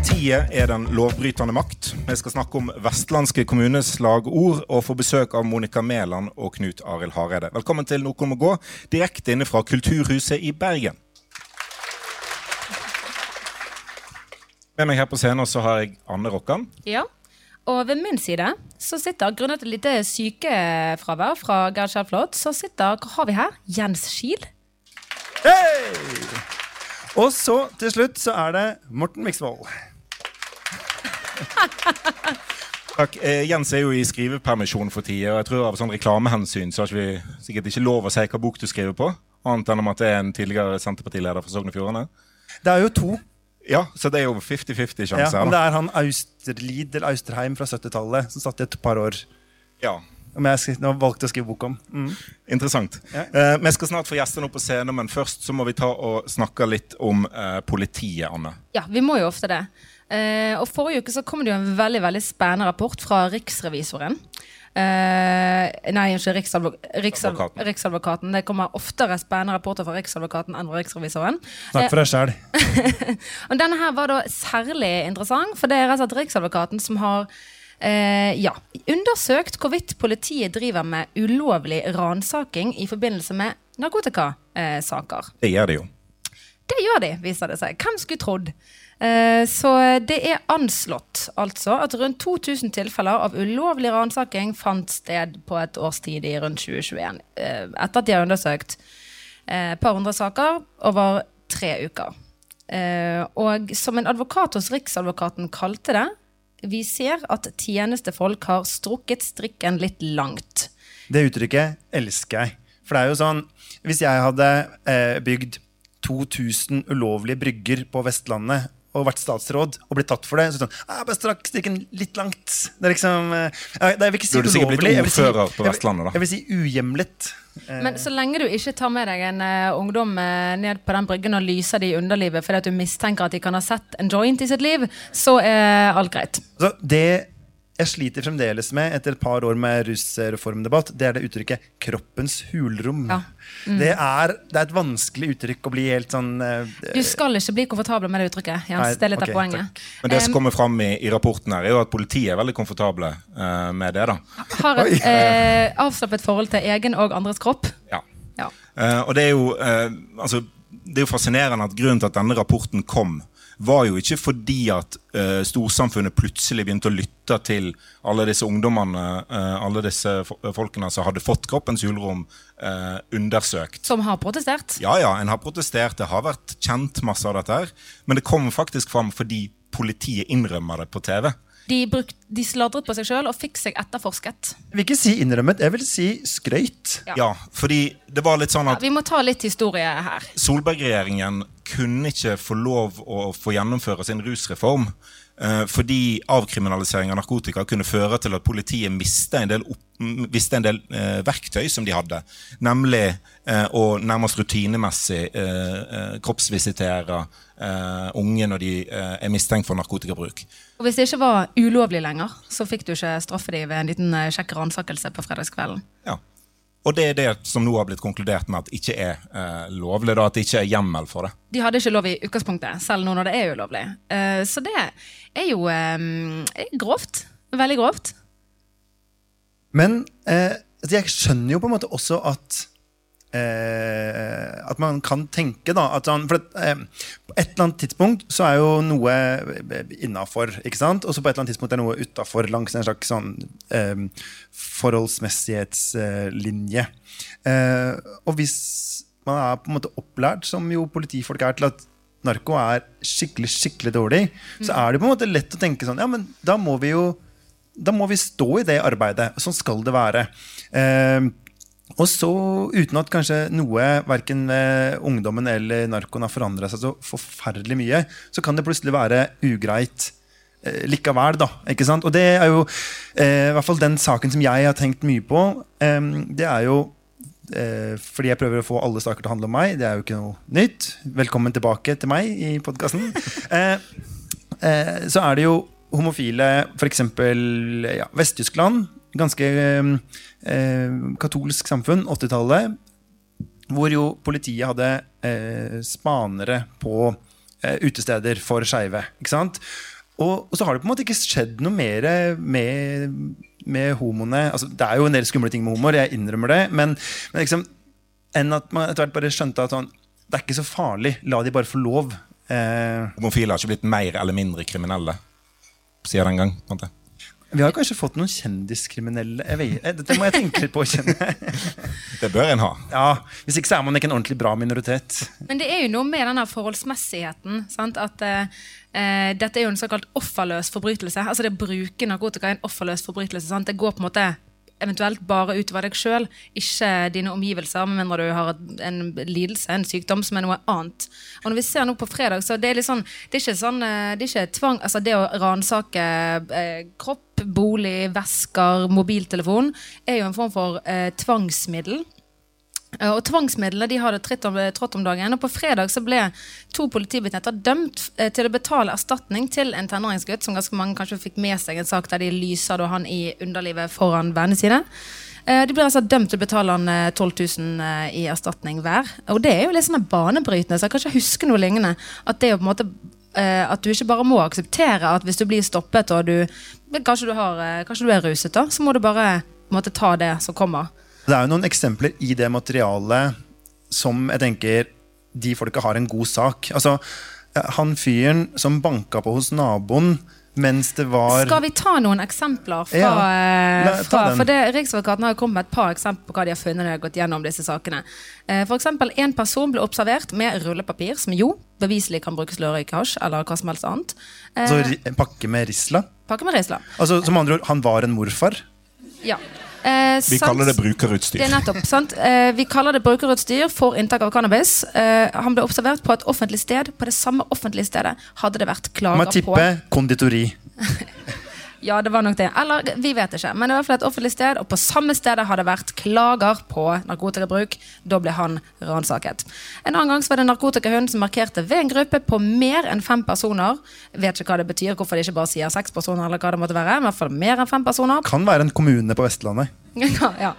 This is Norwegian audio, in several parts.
Politiet er den lovbrytende makt. Vi skal snakke om vestlandske kommunes slagord og få besøk av Monica Mæland og Knut Arild Hareide. Velkommen til Noen må gå, direkte inne fra Kulturhuset i Bergen. Med meg her på scenen så har jeg Anne Rokkan. Ja. Og ved min side så sitter, grunnet et lite sykefravær fra Gerd Kjellflot, så sitter, hva har vi her? Jens Schiel. Hei! Og så til slutt så er det Morten Miksvold. Takk. Eh, Jens er jo i skrivepermisjon for tida, jeg tror av sånn reklamehensyn så har vi sikkert ikke lov å si hva bok du skriver på, annet enn om at det er en tidligere Senterpartileder fra Sogn og Fjordane. Det er jo to. Ja, så det er jo 50-50 Ja, sjanse men det er han Austerlid eller Austerheim fra 70-tallet som satt i et par år. Ja, Om jeg skri- nå valgte å skrive bok om. Mm. Interessant. Ja. Eh, vi skal snart få gjestene opp på scenen, men først så må vi ta og snakke litt om eh, politiet, Anne. Ja, vi må jo ofte det. Eh, og Forrige uke så kom det jo en veldig veldig spennende rapport fra riksrevisoren. Eh, nei, ikke Riksadvok Riksadv Advokaten. Riksadvokaten. Det kommer oftere spennende rapporter fra Riksadvokaten enn fra Riksrevisoren. Snakk for deg sjæl. Og denne her var da særlig interessant, for det er rett og slett Riksadvokaten som har eh, ja, undersøkt hvorvidt politiet driver med ulovlig ransaking i forbindelse med narkotikasaker. Det gjør de jo. Det gjør de, viser det seg. Hvem skulle trodd? Eh, Så det er anslått altså at rundt 2000 tilfeller av ulovlig ransaking fant sted på et års tid i rundt 2021. eh, Etter at de har undersøkt eh, et par hundre saker over tre uker. Og som en advokat hos Riksadvokaten kalte det, vi ser at tjenestefolk har strukket strikken litt langt. Det uttrykket elsker jeg. For det er jo sånn Hvis jeg hadde bygd 2000 ulovlige brygger på Vestlandet og vært statsråd og blitt tatt for det, så sånn Jeg bare strakk strikken litt langt. Det er liksom eh, Jeg vil ikke si Du hadde sikkert blitt ulovlig. si- ordfører på Vestlandet, da. Jeg vil si uhjemlet. Eh, Men så lenge du ikke tar med deg en uh, ungdom uh, ned på den bryggen og lyser de i underlivet fordi at du mistenker at de kan ha sett en joint i sitt liv, så er alt greit. Så det jeg sliter fremdeles med etter et par år med rusreformdebatt, det er det uttrykket 'kroppens hulrom'. Ja. Mm. Det, er, det er et vanskelig uttrykk å bli helt sånn uh, Du skal ikke bli komfortabel med det uttrykket. Jens. Nei, det er litt okay, av poenget. Men det som kommer fram i, i rapporten her, er jo at politiet er veldig komfortable uh, med det. da. har et uh, avslappet forhold til egen og andres kropp. Ja. Ja. Eh, og det er, jo, altså, det er jo fascinerende at grunnen til at denne rapporten kom, var jo ikke fordi at uh, storsamfunnet plutselig begynte å lytte til alle disse ungdommene, uh, alle disse folkene som hadde fått kroppens hulrom uh, undersøkt. Som har protestert. Ja, ja, en har protestert, det har vært kjent masse av dette her, men det kom faktisk fram fordi politiet innrømmer det på TV. De, brukt, de sladret på seg sjøl og fikk seg etterforsket. Jeg vil ikke si innrømmet, jeg vil si skrøyt. Ja. Ja, fordi det var litt sånn Ja, at vi må ta litt historie her. Solberg-regjeringen kunne ikke få lov å få gjennomføre sin rusreform eh, fordi avkriminalisering av narkotika kunne føre til at politiet mistet en del, opp, en del eh, verktøy som de hadde. Nemlig eh, å nærmest rutinemessig eh, eh, kroppsvisitere eh, unge når de er mistenkt for narkotikabruk. Og hvis det ikke var ulovlig lenger, så fikk du ikke straffe dem ved en liten kjekk ransakelse på fredagskvelden. Ja. Og det er det som nå har blitt konkludert med at ikke er eh, lovlig. Da, at det ikke er hjemmel for det. De hadde ikke lov i utgangspunktet, selv nå når det er ulovlig. Uh, så det er jo um, er grovt. Veldig grovt. Men eh, altså, jeg skjønner jo på en måte også at eh, At man kan tenke, da at han, For at, eh, på et eller annet tidspunkt så er jo noe innafor, ikke sant? Og så på et eller annet tidspunkt er noe utafor langs en slags sånn eh, forholdsmessighetslinje. Eh, og hvis man er på en måte opplært, som jo politifolk er, til at narko er skikkelig, skikkelig dårlig, så er det på en måte lett å tenke sånn Ja, men da må vi jo da må vi stå i det arbeidet. Sånn skal det være. Eh, og så, uten at kanskje noe, verken ved ungdommen eller narkoen har forandra seg så forferdelig mye, så kan det plutselig være ugreit eh, likevel, da. Ikke sant? Og det er jo eh, i hvert fall den saken som jeg har tenkt mye på. Eh, det er jo eh, fordi jeg prøver å få alle saker til å handle om meg. Det er jo ikke noe nytt. Velkommen tilbake til meg i podkasten. Eh, eh, så er det jo homofile, f.eks. Ja, Vest-Tyskland. Ganske eh, eh, katolsk samfunn, 80-tallet. Hvor jo politiet hadde eh, spanere på eh, utesteder for skeive. Og, og så har det på en måte ikke skjedd noe mer med, med homoene. Altså, det er jo en del skumle ting med homoer, jeg innrømmer det. Men, men liksom, enn at man etter hvert bare skjønte at sånn, det er ikke så farlig. La de bare få lov. Eh, Homofile har ikke blitt mer eller mindre kriminelle siden den gang. på en måte. Vi har kanskje fått noen kjendiskriminelle eh, Dette må jeg tenke litt på. Kjenne. Det bør en ha. Ja, Hvis ikke så er man ikke en ordentlig bra minoritet. Men det er jo noe med denne forholdsmessigheten. Sant? At eh, eh, dette er jo en såkalt offerløs forbrytelse. Altså det å bruke narkotika er en offerløs forbrytelse. Sant? Det går på en måte eventuelt bare utover deg sjøl, ikke dine omgivelser, med mindre du har en lidelse, en sykdom, som er noe annet. Og når vi ser nå på fredag, så det er litt sånn Det er ikke sånn eh, Det er ikke tvang Altså det å ransake eh, kropp, bolig, vesker, mobiltelefon, er jo en form for eh, tvangsmiddel. Eh, Og Tvangsmidlene de hadde tritt om, trådt om dagen. Og på fredag så ble to politibetjenter dømt eh, til å betale erstatning til en tenåringsgutt, som ganske mange kanskje fikk med seg en sak der de lyser han i underlivet foran vennene sine. Eh, De ble altså dømt til å betale han eh, 12 000 eh, i erstatning hver. Og det er jo litt sånn banebrytende, så jeg kan ikke huske noe lignende. At det er på en måte eh, at du ikke bare må akseptere at hvis du blir stoppet og du Kanskje du, har, eh, kanskje du er ruset, da, så må du bare måte, ta det som kommer. Det er jo noen eksempler i det materialet som jeg tenker de folka har en god sak. Altså, han fyren som banka på hos naboen mens det var Skal vi ta noen eksempler fra, Ja, eh, la- fra. For det, Riksadvokaten har kommet med et par eksempler på hva de har funnet når de har gått gjennom disse sakene. Eh, For eksempel, En person ble observert med rullepapir, som jo beviselig kan brukes til å røyke hasj eller hva som helst annet. Eh, altså, en pakke med Risla. Pakke med Risla. Altså, som andre ord, han var en morfar. Ja. Eh, Vi sant? kaller det brukerutstyr. Det er nettopp, sant? Eh, vi kaller det brukerutstyr for inntak av cannabis. Eh, han ble observert på et offentlig sted. På det samme offentlige stedet hadde det vært klager på Man tipper konditori. Ja, det var nok det. Eller vi vet ikke. Men det var et offentlig sted, og på samme stedet har det vært klager på narkotikabruk. Da ble han ransaket. En annen gang så var det en narkotikahund som markerte ved en gruppe på mer enn fem personer. Vet ikke hva det betyr, hvorfor de ikke bare sier seks personer, eller hva det måtte være. Men i hvert fall mer enn fem personer. Kan være en kommune på Vestlandet. Ja, ja.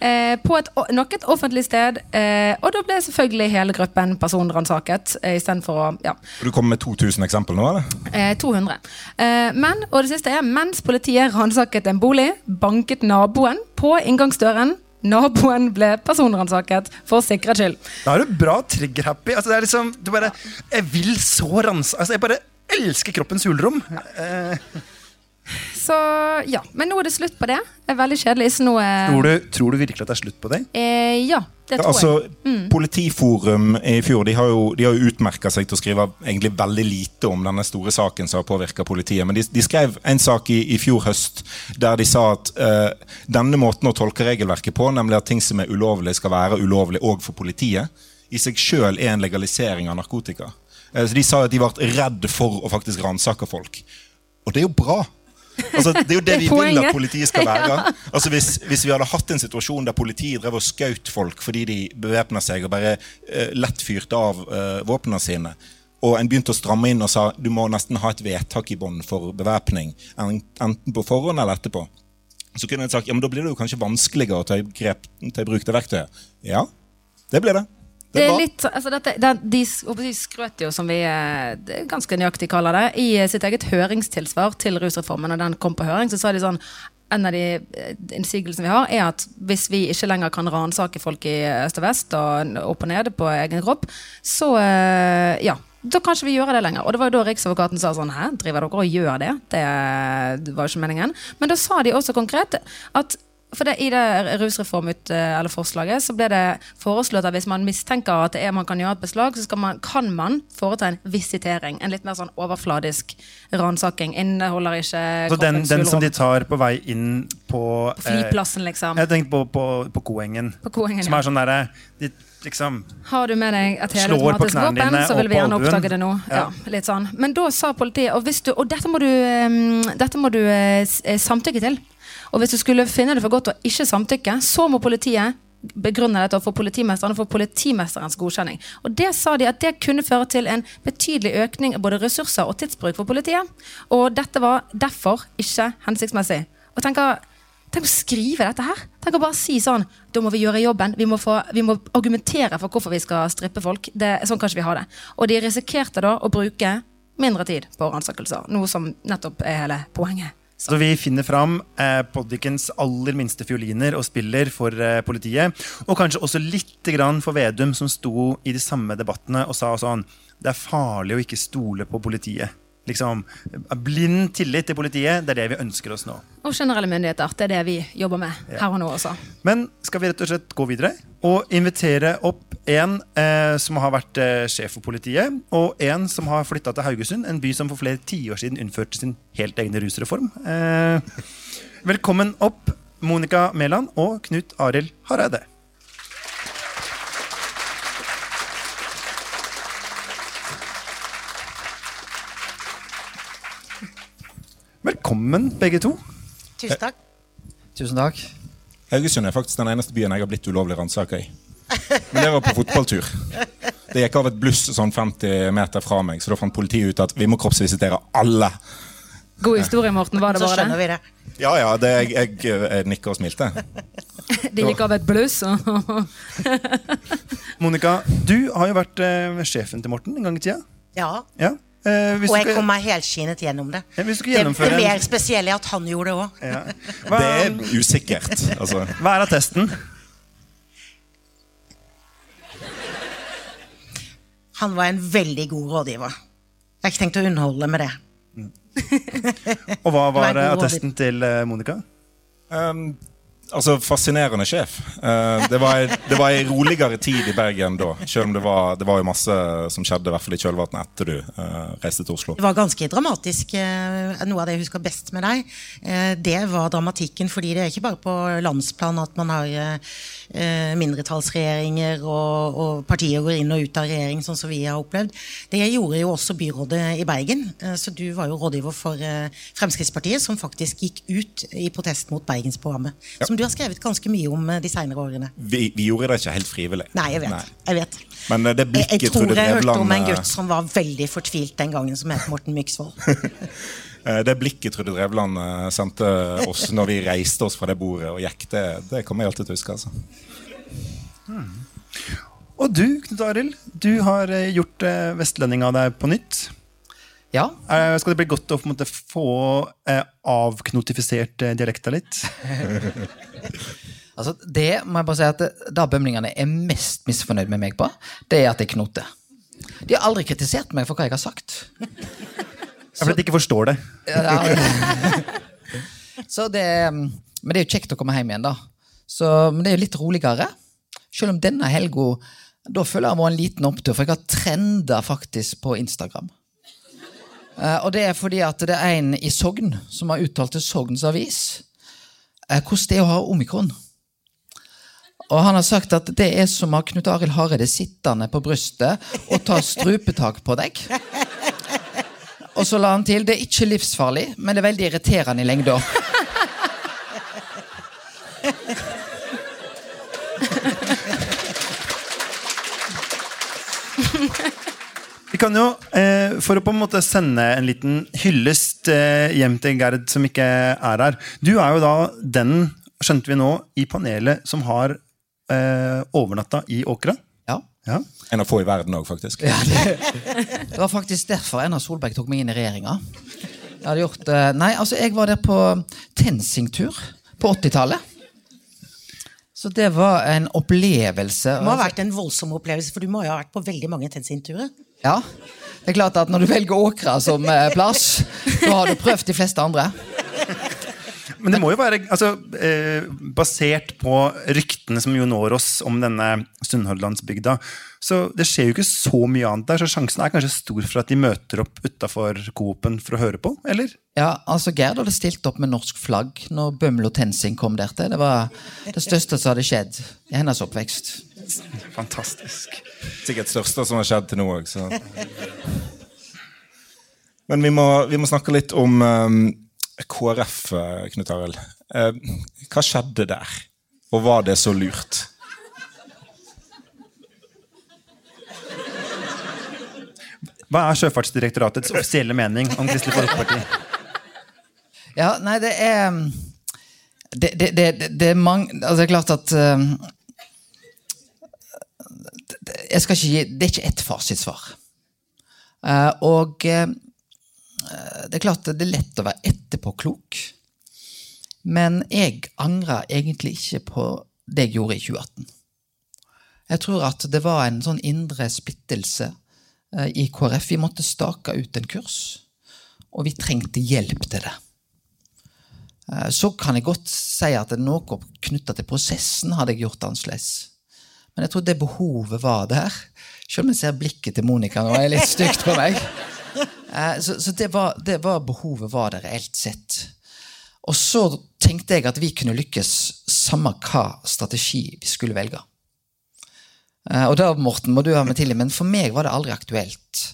Eh, på et, nok et offentlig sted. Eh, og da ble selvfølgelig hele gruppen personransaket eh, istedenfor å ja, Du kommer med 2000 eksempler nå, eller? Eh, 200. Eh, men, og det siste er, mens politiet ransaket en bolig, banket naboen på inngangsdøren. Naboen ble personransaket for sikkerhets skyld. Da er du bra trigger-happy. Altså, det er liksom, du bare, jeg vil så ranse altså, Jeg bare elsker kroppens hulrom. Eh, Så ja, Men nå er det slutt på det. Det er veldig kjedelig. Så nå er... tror, du, tror du virkelig at det er slutt på det? eh, Ja, det tror Altså, jeg. Politiforum i fjor de har jo, de har jo utmerka seg til å skrive egentlig veldig lite om denne store saken som har påvirka politiet. Men de, de skrev en sak i, i fjor høst der de sa at eh, denne måten å tolke regelverket på, nemlig at ting som er ulovlig, skal være ulovlig òg for politiet, i seg sjøl er en legalisering av narkotika. Eh, så De sa at de ble redd for å faktisk ransake folk. Og det er jo bra. Altså, det er jo det Det er vi vil at politiet skal være. Altså hvis, hvis vi hadde hatt en situasjon der politiet drev og skjøt folk fordi de bevæpna seg og bare uh, lett fyrte av uh, våpnene sine, og en begynte å stramme inn og sa du må nesten ha et vedtak i bånd for bevæpning, enten på forhånd eller etterpå, så kunne en sagt ja, men da blir det jo kanskje vanskeligere å ta i, grep, ta i bruk det verktøyet. Ja, det blir det. Det er litt, altså dette, det, de, de skrøt jo, som vi eh, det ganske nøyaktig kaller det, i eh, sitt eget høringstilsvar til rusreformen. Når den kom på høring, så sa de sånn en av de eh, innsigelsene vi har, er at hvis vi ikke lenger kan ransake folk i øst og vest og opp og ned på egen kropp, så ja. Da kan ikke vi gjøre det lenger. Og det var jo da Riksadvokaten sa sånn Hæ, driver dere og gjør? Det, det var jo ikke meningen. Men da sa de også konkret at for det, I det rusreformforslaget så ble det foreslått at hvis man mistenker at det er man kan gjøre et beslag, så skal man, kan man foreta en visitering. En litt mer sånn overfladisk ransaking. Inneholder ikke Så den, den som de tar på vei inn på På flyplassen, liksom. Eh, jeg tenkte på, på, på Koengen. På Koengen, Som er sånn derre de, liksom, Har du med deg et helautomatisk våpen, så vil vi gjerne oppdage det nå. Ja. Ja. sånn. Men da sa politiet Og, hvis du, og dette må du, um, dette må du uh, eh, samtykke til. Og hvis du skulle finne det for godt å ikke samtykke, så må politiet begrunne dette overfor politimesteren og få politimesterens godkjenning. Og det sa de at det kunne føre til en betydelig økning av både ressurser og tidsbruk for politiet. Og dette var derfor ikke hensiktsmessig. Og tenker Tenk å skrive dette her. Tenk å bare si sånn Da må vi gjøre jobben. Vi må, få, vi må argumentere for hvorfor vi skal strippe folk. Det, sånn kan ikke vi ha det. Og de risikerte da å bruke mindre tid på ransakelser. Noe som nettopp er hele poenget. Så vi finner fram eh, Poddikens aller minste fioliner og spiller for eh, politiet. Og kanskje også litt grann for Vedum, som sto i de samme debattene og sa sånn Det er farlig å ikke stole på politiet. Liksom, Blind tillit til politiet, det er det vi ønsker oss nå. Og generelle myndigheter. Det er det vi jobber med her og nå også. Men skal vi rett og slett gå videre og invitere opp en eh, som har vært eh, sjef for politiet, og en som har flytta til Haugesund, en by som for flere tiår siden innførte sin helt egne rusreform. Eh, velkommen opp, Monica Mæland og Knut Arild Hareide. Velkommen, begge to. Tusen takk. Tusen takk. Haugesund er faktisk den eneste byen jeg har blitt ulovlig ransaka i. Men det var på fotballtur. Det gikk av et bluss sånn 50 meter fra meg, så da fant politiet ut at vi må kroppsvisitere alle. God historie, Morten. Var det Så bare skjønner det? vi det. Ja, ja, det, jeg, jeg, jeg nikker og smilte. Det gikk av et bluss. Monica, du har jo vært eh, sjefen til Morten en gang i tida. Ja. Ja. Eh, hvis Og jeg kom meg helskinnet gjennom det. Ja, hvis du Det, det mer spesielle er at han gjorde det òg. ja. Det er usikkert. Altså. hva er attesten? Han var en veldig god rådgiver. Jeg har ikke tenkt å underholde med det. Og hva var Det var eh, til eh, Monica? Um, altså, fascinerende sjef. Uh, det, var, det var ei roligere tid i Bergen da. Selv om det var, det var masse som skjedde, i hvert fall i kjølvannet etter du uh, reiste til Oslo. Det var ganske dramatisk. eh, Noe av det jeg husker best med deg, eh, det var dramatikken. fordi det er ikke bare på landsplan at man har eh, eh, mindretallsregjeringer og, og partier går inn og ut av regjering, sånn som vi har opplevd. Det gjorde jo også byrådet i Bergen. eh, Så du var jo rådgiver for eh, Fremskrittspartiet, som faktisk gikk ut i protest mot Bergensprogrammet. Som du har skrevet ganske mye om eh, de seinere årene. Vi, vi gjorde det ikke helt frivillig. Nei, jeg vet. Jeg vet. Men det blikket jeg tror Trude jeg hørte om en gutt som var veldig fortvilt den gangen, som het Morten Myksvold. uh, Det blikket Trude Drevland uh, sendte oss når vi reiste oss fra det bordet og gikk, det, det kommer jeg alltid til å huske. Altså. Og du, Knut Arild, du har eh, gjort eh, vestlending av deg på nytt. Ja, Eh, skal det bli godt å på en måte få eh, avknotifisert eh, dialekta litt? altså det må jeg bare si at da det bømlingene er mest misfornøyd med meg på, det er at jeg knoter. De har aldri kritisert meg for hva jeg har sagt. Ja, fordi de ikke forstår det. Ja, Så det Men det er jo kjekt å komme hjem igjen, da. Så, men det er jo litt roligere. Selv om denne helga Da føler jeg var en liten opptur, for jeg har trenda faktisk på Instagram. Eh, og det er fordi at det er en i Sogn som har uttalt til Sogns Avis eh, hvordan det er å ha omikron. Og han har sagt at det er som å ha Knut Arild Hareide sittende på brystet og ta strupetak på deg. Og så la han til det er ikke livsfarlig, men det er veldig irriterende i lengda. Vi kan jo, eh, For å på en måte sende en liten hyllest eh, hjem til Gerd, som ikke er her Du er jo da den, skjønte vi nå, i panelet som har eh, overnatta i Åkra. Ja. Ja. En av få i verden òg, faktisk. Det var faktisk derfor Erna Solberg tok meg inn i regjeringa. Jeg hadde gjort eh, Nei, altså, jeg var der på TenSing-tur på 80-tallet. Så det var en opplevelse. Det må ha vært en voldsom opplevelse, for du må jo ha vært på veldig mange TenSing-turer. Ja. Det er klart at når du velger Åkra som eh, plass, da har du prøvd de fleste andre. Men det må jo være altså, eh, basert på ryktene som jo når oss om denne Sunnhordlandsbygda. Så det skjer jo ikke så mye annet der, så sjansen er kanskje stor for at de møter opp utafor Coop-en for å høre på, eller? Ja, altså Gerd hadde stilt opp med norsk flagg når Bømlo TenSing kom der til. Det var det største som hadde skjedd i hennes oppvekst. Fantastisk. Sikkert største som har skjedd til nå òg. Men vi må, vi må snakke litt om um, KrF, eh, Knut Arild. Eh, hva skjedde der? Og var det så lurt? Hva er Sjøfartsdirektoratets offisielle mening om Kristelig Folkeparti? Ja, nei, det er det, det, det, det er mange altså Det er klart at uh, jeg skal ikke gi, Det er ikke ett fasitsvar. Uh, og uh, det er klart det er lett å være etterpåklok. Men jeg angrer egentlig ikke på det jeg gjorde i 2018. Jeg tror at det var en sånn indre splittelse uh, i KrF. Vi måtte stake ut en kurs, og vi trengte hjelp til det. Så kan jeg godt si at det er noe knytta til prosessen hadde jeg gjort annerledes. Men jeg tror det behovet var der. Selv om jeg ser blikket til Monica nå er litt stygt på meg. Eh, så, så det, var, det, var, behovet var der reelt sett. Og så tenkte jeg at vi kunne lykkes samme hva strategi vi skulle velge. Eh, og da, Morten, må du ha meg til men for meg var det aldri aktuelt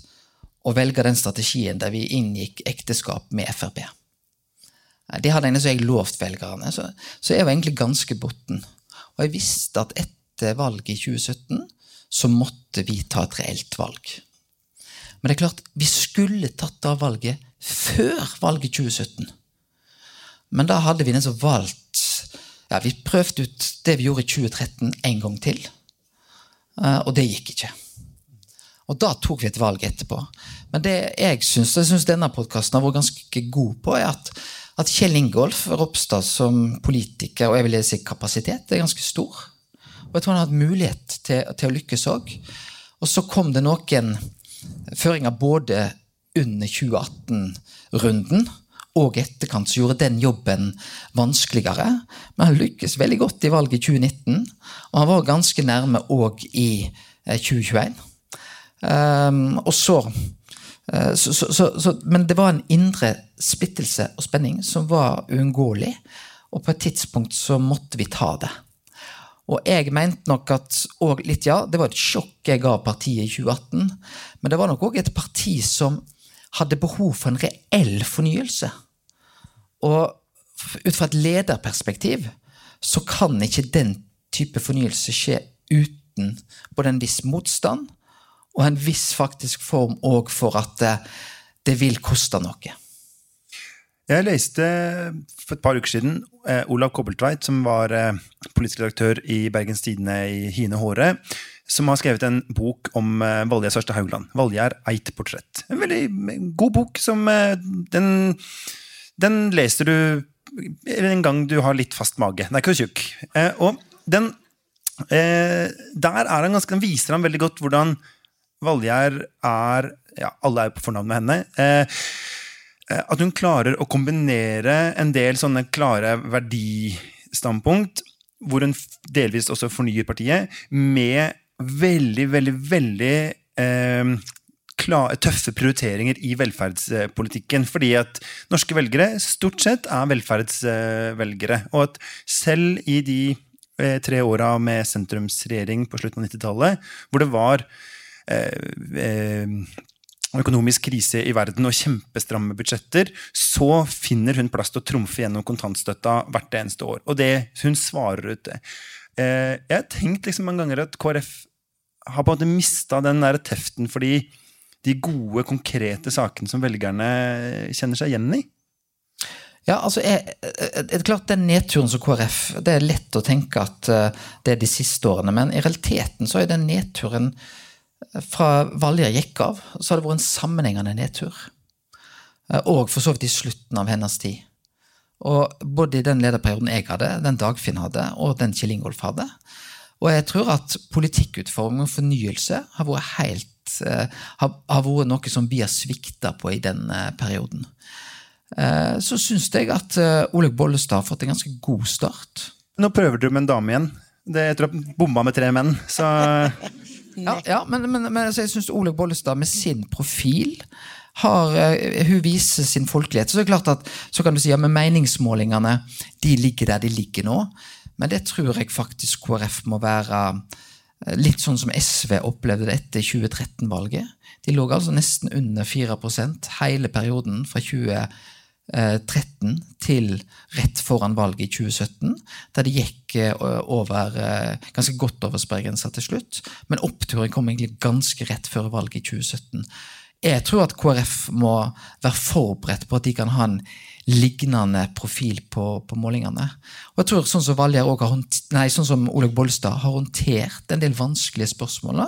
å velge den strategien der vi inngikk ekteskap med Frp. Eh, det hadde jeg lovt velgerne, så, så jeg var egentlig ganske botten. Og jeg visste at etter valget i 2017 så måtte vi ta et reelt valg. Men det er klart, vi skulle tatt det valget før valget 2017. Men da hadde vi nesten valgt ja, Vi prøvde ut det vi gjorde i 2013, en gang til. Eh, og det gikk ikke. Og da tok vi et valg etterpå. Men det jeg syns, jeg synes denne podkasten har vært ganske god på, er at, at Kjell Ingolf Ropstad som politiker, og jeg vil si kapasitet, er ganske stor. Og jeg tror han har hatt mulighet til, til å lykkes òg. Og så kom det noen føringer både under 2018-runden og etterkant som gjorde den jobben vanskeligere. Men han lykkes veldig godt i valget i 2019, og han var ganske nærme òg i 2021. Um, ehm, og så, uh, så, så, så, Men det var en indre splittelse og spenning som var uunngåelig, og på et tidspunkt så måtte vi ta det. Og jeg mente nok at og litt, ja, det var et sjokk jeg ga partiet i 2018. Men det var nok òg et parti som hadde behov for en reell fornyelse. Og ut fra et lederperspektiv så kan ikke den type fornyelse skje uten både en viss motstand og en viss faktisk form òg for at det, det vil koste noe. Jeg leste for et par uker siden eh, Olav Kobbeltveit, som var eh, politisk redaktør i Bergens Tidende i Hine Håre, som har skrevet en bok om eh, Valgerd Sørste Haugland. 'Valgjerd eit portrett'. En veldig god bok som eh, den, den, leser du en gang du har litt fast mage. Den er ikke så tjukk. Eh, og den, eh, der er han ganske, den viser han veldig godt hvordan Valgjerd er ja, Alle er på fornavn med henne. Eh, Eh, at hun klarer å kombinere en del sånne klare verdistandpunkt, hvor hun delvis også fornyer partiet, med veldig, veldig, veldig eh, klare, tøffe prioriteringer i velferdspolitikken. Fordi at norske velgere stort sett er velferdsvelgere. Og at selv i de eh, tre åra med sentrumsregjering på slutten av 90-tallet, hvor det var eh, eh økonomisk krise i verden og kjempestramme budsjetter, så finner hun plass til å trumfe gjennom kontantstøtta hvert eneste år. Og det hun svarer ut det. Eh, jeg har tenkt liksom mange ganger at KrF har på en måte mista den der teften fordi de gode, konkrete sakene som velgerne kjenner seg igjen i. Ja, altså, jeg, det er klart Den nedturen som KrF Det er lett å tenke at eh, det er de siste årene, men i realiteten så er den nedturen fra Valja gikk av, så har det vært en sammenhengende nedtur. Eh, og for så vidt i slutten av hennes tid. Og både i den lederperioden jeg hadde, den Dagfinn hadde, og den Kjell Ingolf hadde. Og jeg tror at politikkutforming og fornyelse har vært helt eh, har, har vært noe som vi har svikta på i den eh, perioden. Så syns jeg at Olaug Bollestad har fått en ganske god start. Nå prøver du med en dame igjen. Det, jeg tror jeg bomma med tre menn. Så ja, ja, men, men, men altså, jeg syns Olaug Bollestad med sin profil har, uh, hun viser sin folkelighet. Så det er klart at, så kan du si ja, men meningsmålingene de ligger der de ligger nå. Men det tror jeg faktisk KrF må være uh, litt sånn som SV opplevde det etter 2013-valget. De lå altså nesten under 4% hele perioden fra 2013 13 til rett foran valget i 2017, der det gikk eh, over, eh, ganske godt over sperregrensa til slutt. Men oppturen kom egentlig ganske rett før valget i 2017. jeg tror at KrF må være forberedt på at de kan ha en lignende profil på, på målingene. Og jeg tror sånn som nei, sånn som Olaug Bollestad har håndtert en del vanskelige spørsmål,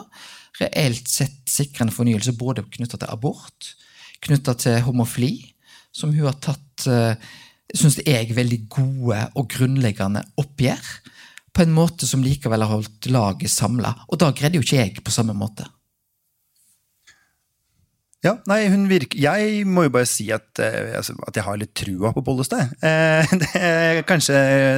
reelt sett sikre en fornyelse både knytta til abort, knytta til homofili, som hun har tatt synes jeg, veldig gode og grunnleggende oppgjør, på en måte som likevel har holdt laget samla. Og da greide jo ikke jeg på samme måte. Ja, nei, hun virker Jeg må jo bare si at, eh, altså, at jeg har litt trua på Bollestad. Eh, det er kanskje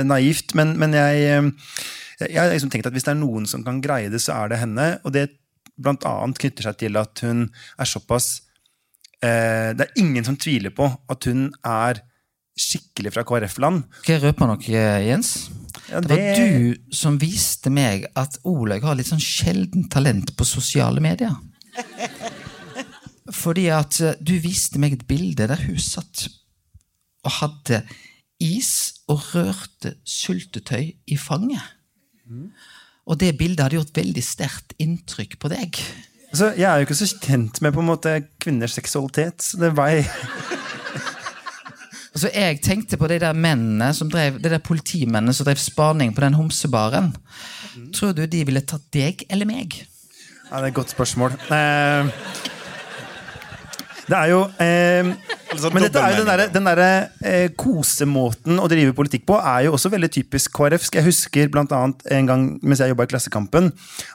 naivt, men, men jeg, eh, jeg har liksom tenkt at hvis det er noen som kan greie det, så er det henne. Og det blant annet knytter seg til at hun er såpass eh, Det er ingen som tviler på at hun er skikkelig fra KrF-land. Skal jeg røpe noe, Jens? Ja, Det var du som viste meg at Olaug har litt sånn sjelden talent på sosiale medier. Fordi at eh, du viste meg et bilde der hun satt og hadde is og rørte syltetøy i fanget. Og det bildet hadde gjort veldig sterkt inntrykk på deg. Altså, jeg er jo ikke så kjent med på en måte kvinners seksualitet. Så det var jeg Altså, jeg tenkte på de der mennene som drev, de der politimennene som drev spaning på den homsebaren. Tror du de ville tatt deg eller meg? Ja, det er et godt spørsmål. Eh, det er jo eh, Altså, Men dette er jo den derre den der, eh, kosemåten å drive politikk på er jo også veldig typisk KrF. Jeg husker blant annet en gang mens jeg jobba i Klassekampen,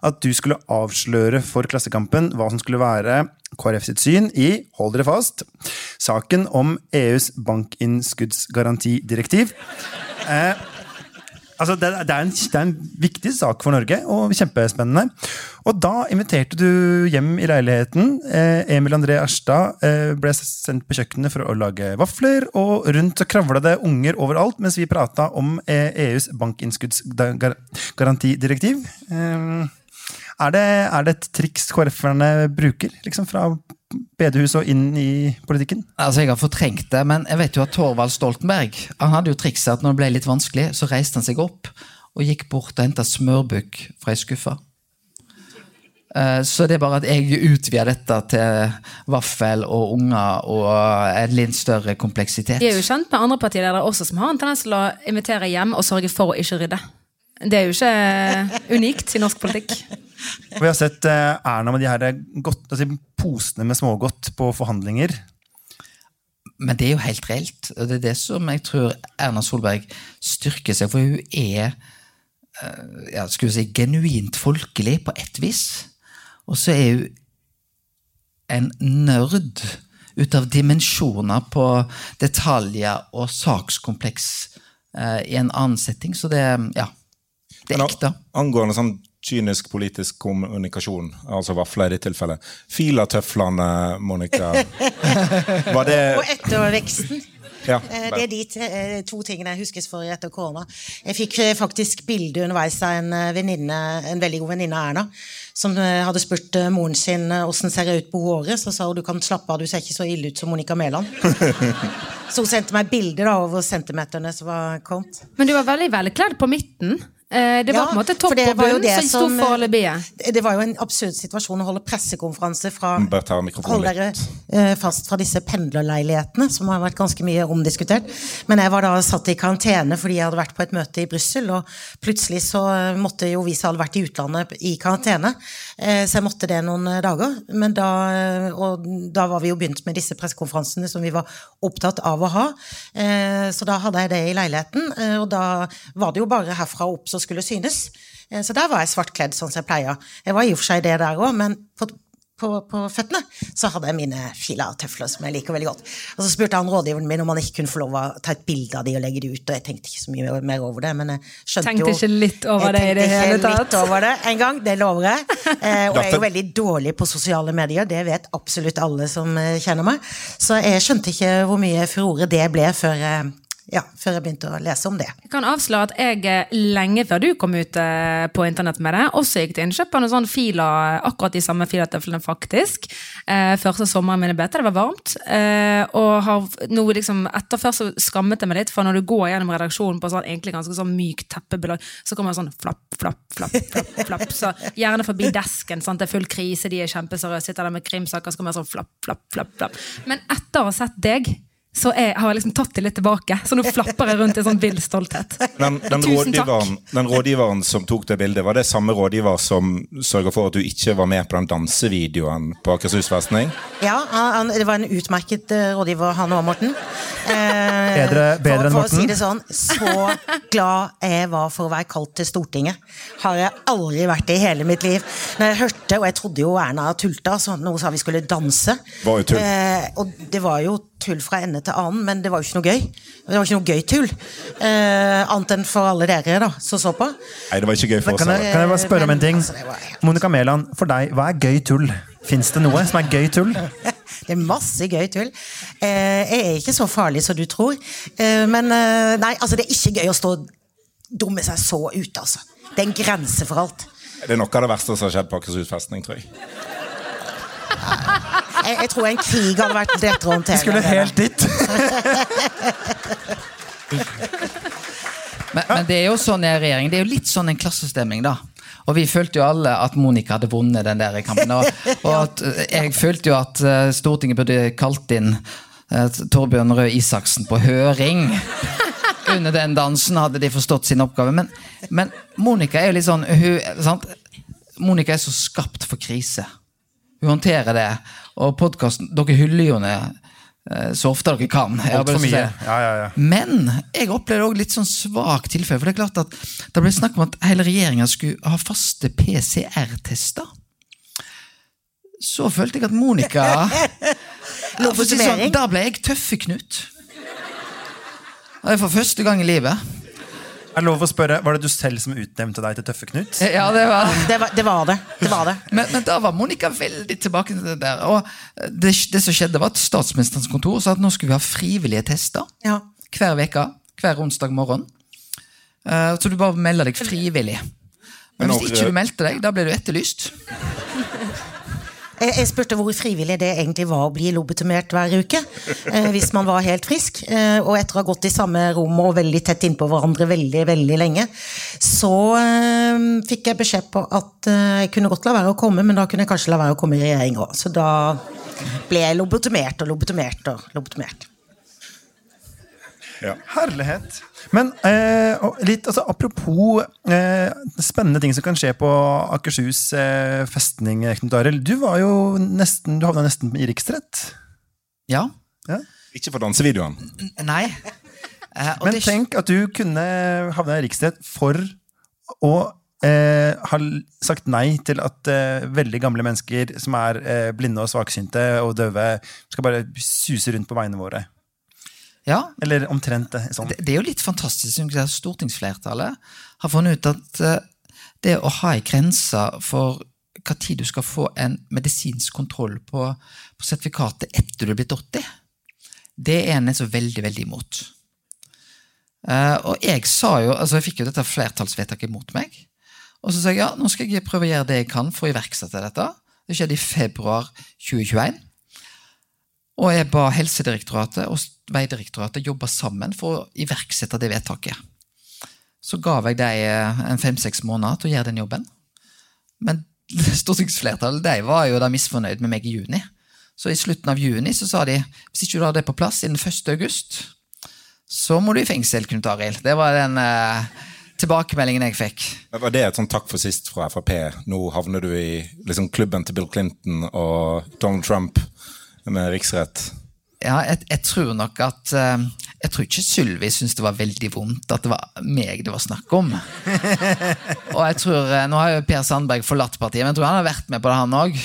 at du skulle avsløre for Klassekampen hva som skulle være KrF sitt syn i, hold dere fast, saken om EUs bankinnskuddsgarantidirektiv. Eh, Altså, det, det, er en, det er en viktig sak for Norge, og kjempespennende. Og da inviterte du hjem i leiligheten. Eh, Emil André Erstad eh, ble sendt på kjøkkenet for å lage vafler, og rundt så kravla det unger overalt mens vi prata om eh, EUs bankinnskuddsgarantidirektiv. Eh, er, det, er det et triks KrF-erne bruker, liksom fra bedehus og inn i politikken? Altså, Jeg har fortrengt det, men jeg vet jo at Thorvald Stoltenberg han hadde jo trikset at når det ble litt vanskelig, så reiste han seg opp og gikk bort og henta smørbukk fra ei skuffe. Eh, Så det er bare at jeg utvider dette til vaffel og unger og en litt større kompleksitet. De er jo kjent med andre partiledere også som har en tendens til å invitere hjem og sørge for å ikke rydde. Det er jo ikke unikt i norsk politikk. Vi har sett eh, Erna med de her godt, altså, posene med smågodt på forhandlinger. Men det er jo helt reelt, og det er det som jeg tror Erna Solberg styrker seg, for hun er eh, ja, skulle si, genuint folkelig på ett vis. Og så er hun en nerd ut av dimensjoner på detaljer og sakskompleks eh, i en annen setting. Så det, ja, det er Men ekte. Angående sånn kynisk politisk kommunikasjon, altså vafler i ditt tilfelle. Filatøflene, Monica. Var det Og etterveksten. Ja. Eh, Det er de eh, to tingene jeg huskes for etter korona. Jeg fikk eh, faktisk bilde underveis av en venninne, en veldig god venninne av Erna, som hadde spurt moren sin åssen ser jeg ut på håret. Så sa hun du kan slappe av, du ser ikke så ille ut som Monica Mæland. Så hun sendte meg bilde over centimeterne som var kommet. Men du var veldig velkledd på midten. Eh, Det var Ja, på en måte topp det og bunn det som sto som, for eh, alibiet. Det var jo en absurd situasjon å holde pressekonferanse fra mikrofonen Hold dere eh, fast fra disse pendlerleilighetene, som har vært ganske mye omdiskutert. Men jeg var da satt i karantene fordi jeg hadde vært på et møte i Brussel, og plutselig så måtte jo vi som hadde vært i utlandet, i karantene. Eh, så jeg måtte det noen dager. Men da, og da var vi jo begynt med disse pressekonferansene som vi var opptatt av å ha. Eh, så da hadde jeg det i leiligheten, og da var det jo bare herfra og opp skulle synes. Eh, Så der var jeg svartkledd sånn som jeg pleier. Jeg var i og for seg det der òg, men på, på, på føttene så hadde jeg mine filatøfler som jeg liker veldig godt. Og så spurte han rådgiveren min om han ikke kunne få lov å ta et bilde av de og legge de ut, og jeg tenkte ikke så mye mer over det, men jeg skjønte Tenkte jo ikke litt over det i det Jeg tenkte hele ikke tatt. litt over det en gang, det lover jeg. Eh, og jeg er jo veldig dårlig på sosiale medier, det vet absolutt alle som eh, kjenner meg. Så jeg skjønte ikke hvor mye furore det ble før jeg Ja, før jeg begynte å lese om det. Jeg kan avsløre at jeg eh, lenge før du kom ut eh, på internett med det, også gikk til innkjøp av noen sånne filer, akkurat de samme filatøflene faktisk. Eh, første sommeren min i BT, det var varmt. Og har nå liksom, etter først så skammet jeg meg litt, for når du går gjennom redaksjonen på sånn egentlig ganske sånn mykt teppebelag, så kommer det sånn flapp, flapp, flapp, flapp, flapp. Så gjerne forbi desken, sant? det er full krise, de er kjempeseriøse, sitter der med krimsaker, så kommer det sånn flapp, flapp, flapp, flapp. Men etter å ha sett deg, så jeg har jeg liksom tatt det litt tilbake. Så nå flapper jeg rundt i sånn vill stolthet. Den, den, rådgiveren, den rådgiveren som tok det bildet, var det samme rådgiver som sørga for at du ikke var med på den dansevideoen på Akershus festning? Ja, han, han, det var en utmerket eh, rådgiver, han òg, Morten. Eh, Bedre- bedre enn Morten? for å si det sånn, så glad jeg var for å være kalt til Stortinget. Har jeg aldri vært i hele mitt liv. Når jeg hørte, og jeg trodde jo Erna tulta, så noe sa vi skulle danse. Var jo tull. Eh, og det var jo tull fra ende til annen, men det var jo ikke noe gøy. Det var ikke noe gøy tull. Eh, annet enn for alle dere da, som så på. Nei, det var ikke gøy for oss. Kan jeg, kan jeg bare spørre om en ting? altså, Monica Mæland, for deg, hva er gøy tull? Fins det noe som er gøy tull? Det er masse gøy tull. Eh, jeg er ikke så farlig som du tror. Eh, men eh, nei, altså det er ikke gøy å stå og dumme seg så ut, altså. Det er en grense for alt. Det er noe av det verste som har skjedd på Akershus festning, tror jeg. Jeg, jeg tror en krig hadde vært lettere å håndtere. Vi skulle helt dit. Men, men det er jo sånn i regjering, det er jo litt sånn en klassestemning, da. Og vi følte jo alle at Monica hadde vunnet den der kampen. Og, og at, eh, jeg følte jo at eh, Stortinget burde kalt inn eh, Torbjørn Røe Isaksen på høring. Under den dansen hadde de forstått sin oppgave. Men, men Monica er jo litt sånn hun, sant? Monica er så skapt for krise. Hun håndterer det. Og podkasten Dere hyller jo henne eh, så ofte dere kan. Jeg. Ja, ja, ja. Men jeg opplevde også litt sånn svak tilfelle. For det er klart at det ble snakk om at hele regjeringa skulle ha faste PCR-tester. Så følte jeg at Monica si sånn, Da ble jeg tøffe-Knut. Det er for første gang i livet. Er lov å spørre, Var det du selv som utnevnte deg til Tøffe-Knut? Ja, det var... Det var, det var det. det, var det. Men, men da var Monica veldig tilbake til det der. Og det, det som skjedde, var at statsministerens kontor sa at nå skulle vi ha frivillige tester. Ja. hver veke, hver onsdag morgen. Uh, så du bare melder deg frivillig. Men Men hvis ikke du meldte deg, da ble du etterlyst. Jeg, jeg spurte hvor frivillig det egentlig var å bli lobotomert hver uke. Eh, hvis man var helt frisk. Eh, og etter å ha gått i samme rom og veldig tett innpå hverandre veldig veldig lenge, så eh, fikk jeg beskjed på at eh, jeg kunne godt la være å komme, men da kunne jeg kanskje la være å komme i regjering òg. Så da ble jeg lobotomert og lobotomert og lobotomert. Ja. Herlighet. Men eh, litt, altså, apropos eh, spennende ting som kan skje på Akershus eh, festning, Knut Arild. Du var jo nesten, du havna nesten i riksrett. Ja. Ja. Ikke for dansevideoen. Nei. Eh, og Men det, tenk at du kunne havna i riksrett for å eh, ha sagt nei til at eh, veldig gamle mennesker som er eh, blinde og svaksynte og døve, skal bare suse rundt på veiene våre. Ja, Eller omtrent det. Sånn. det, det er jo litt fantastisk. at Stortingsflertallet har funnet ut at eh, det å ha ei grense for hva tid du skal få en medisinsk kontroll på, på sertifikatet etter du er blitt 80, det er en så veldig, veldig imot. Eh, og jeg sa jo, altså jeg fikk jo dette flertallsvedtaket mot meg. Og så sa jeg ja, nå skal jeg prøve å gjøre det jeg kan for å iverksette dette. Det skjedde i februar 2021. Og jeg ba Helsedirektoratet og Veidirektoratet jobbe sammen for å iverksette det vedtaket. Så ga jeg dem eh, fem-seks måneder til å gjøre den jobben. Men stortingsflertallet de var jo da misfornøyd med meg i juni. Så i slutten av juni så sa de hvis ikke du har det på plass innen 1. august, så må du i fengsel, Knut Arild. Det var den eh, tilbakemeldingen jeg fikk. Var det et sånn takk for sist fra Frp? Nå havner du i liksom, klubben til Bill Clinton og Donald Trump med riksrett. Ja, jeg, jeg tror nok at eh, Jeg tror ikke Sylvi syntes det var veldig vondt at det var meg det var snakk om. Og jeg tror, eh, Nå har jo Per Sandberg forlatt partiet, men jeg tror han har vært med på det, han òg.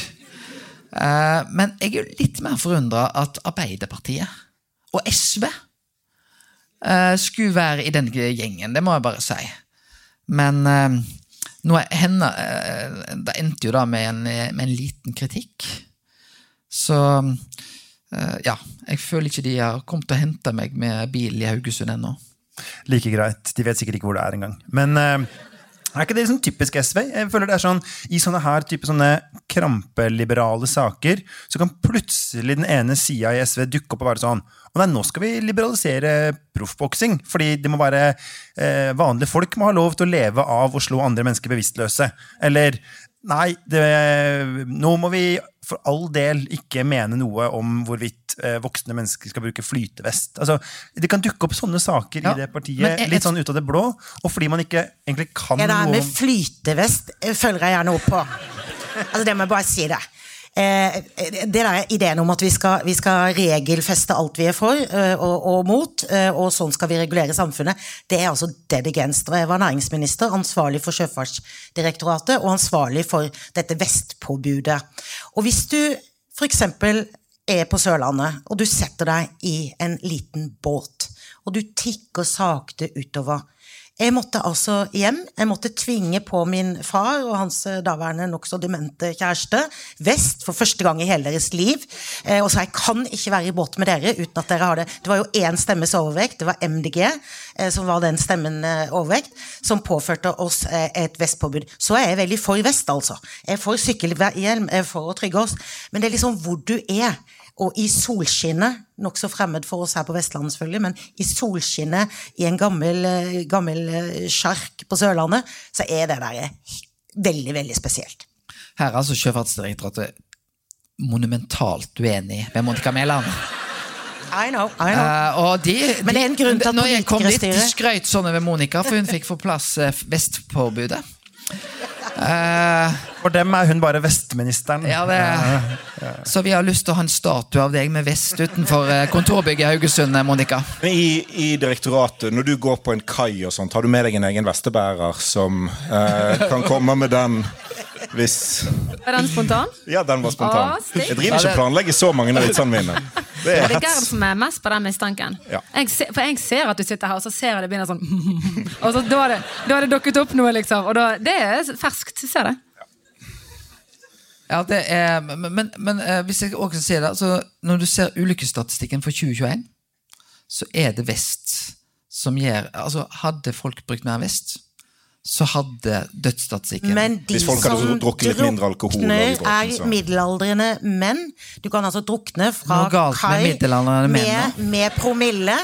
Men jeg er jo litt mer forundra at Arbeiderpartiet og SV eh, skulle være i den gjengen. Det må jeg bare si. Men eh, nå er henne, eh, det endte jo da med en, med en liten kritikk. Så eh, ja, jeg føler ikke de har kommet og henta meg med bil i Haugesund ennå. Like greit. De vet sikkert ikke hvor det er engang. Men eh, er ikke det liksom typisk SV? Jeg føler det er sånn, I sånne her type sånne krampeliberale saker så kan plutselig den ene sida i SV dukke opp og være sånn Å nei, nå skal vi liberalisere proffboksing. Fordi det må være eh, vanlige folk må ha lov til å leve av å slå andre mennesker bevisstløse. Eller nei, det, nå må vi for all del ikke mene noe om hvorvidt eh, voksne mennesker skal bruke flytevest. Altså, det kan dukke opp sånne saker Ja, i det partiet jeg- litt sånn ut av det blå. Og fordi man ikke egentlig kan Ja, det der noe med flytevest eh, følger jeg gjerne opp på. Altså, det må jeg bare si det. Eh, det der ideen om at vi skal, vi skal regelfeste alt vi er for eh, og, og mot, eh, og sånn skal vi regulere samfunnet, det er altså dead against. Og jeg var næringsminister, ansvarlig for Sjøfartsdirektoratet og ansvarlig for dette vestpåbudet. Og hvis du f.eks. er på Sørlandet, og du setter deg i en liten båt, og du tikker sakte utover jeg måtte altså hjem. Jeg måtte tvinge på min far og hans eh, daværende nokså demente kjæreste vest for første gang i hele deres liv. Eh, og sa jeg kan ikke være i båt med dere uten at dere har det. Det var jo én stemmes overvekt, det var MDG eh, som var den stemmen overvekt, som påførte oss et vestpåbud. Så er jeg veldig for vest, altså. Jeg er for sykkelhjelm, jeg er for å trygge oss. Men det er liksom hvor du er. Og i solskinnet, nokså fremmed for oss her på Vestlandet selvfølgelig, men i solskinnet i en gammel, eh, gammel eh, sjark på Sørlandet, så er det der veldig, veldig spesielt. Her er altså Sjøfartsdirektoratet monumentalt uenig med Monica Mæland. I know, I know. Uh, og de, Men det er en grunn til at Når jeg kom dit, de skrøt sånn over Monica, for hun fikk for plass eh, vestpåbudet. Eh, For dem er hun bare vestministeren. ja, det, så vi har lyst til å ha en statue av deg med vest utenfor eh, kontorbygget i Haugesund, eh, Monica. Men i, I direktoratet, når du går på en kai og sånt, har du med deg en egen vestebærer som eh, kan komme med den hvis Var den spontan? Ja, den var spontan. Å. Jeg driver ikke og planlegger så mange av vitsene mine. Det Det er er Gerd som er mest på den mistanken. Ja. Jeg se, for jeg ser at du sitter her, og så ser jeg det begynner sånn Og så da har det, da har det dukket opp noe, liksom. Og da, det er ferskt. Jeg ser det. Ja, det er, men men, men eh, hvis jeg også sier det, altså, når du ser ulykkesstatistikken for 2021, så er det vest som gjør altså Hadde folk brukt mer vest, så hadde dødsstatistikken Men de Hvis folk hadde som drukket litt mindre alkohol drukner, er så- middelaldrende menn. Du kan altså drukne fra kai med, med promille.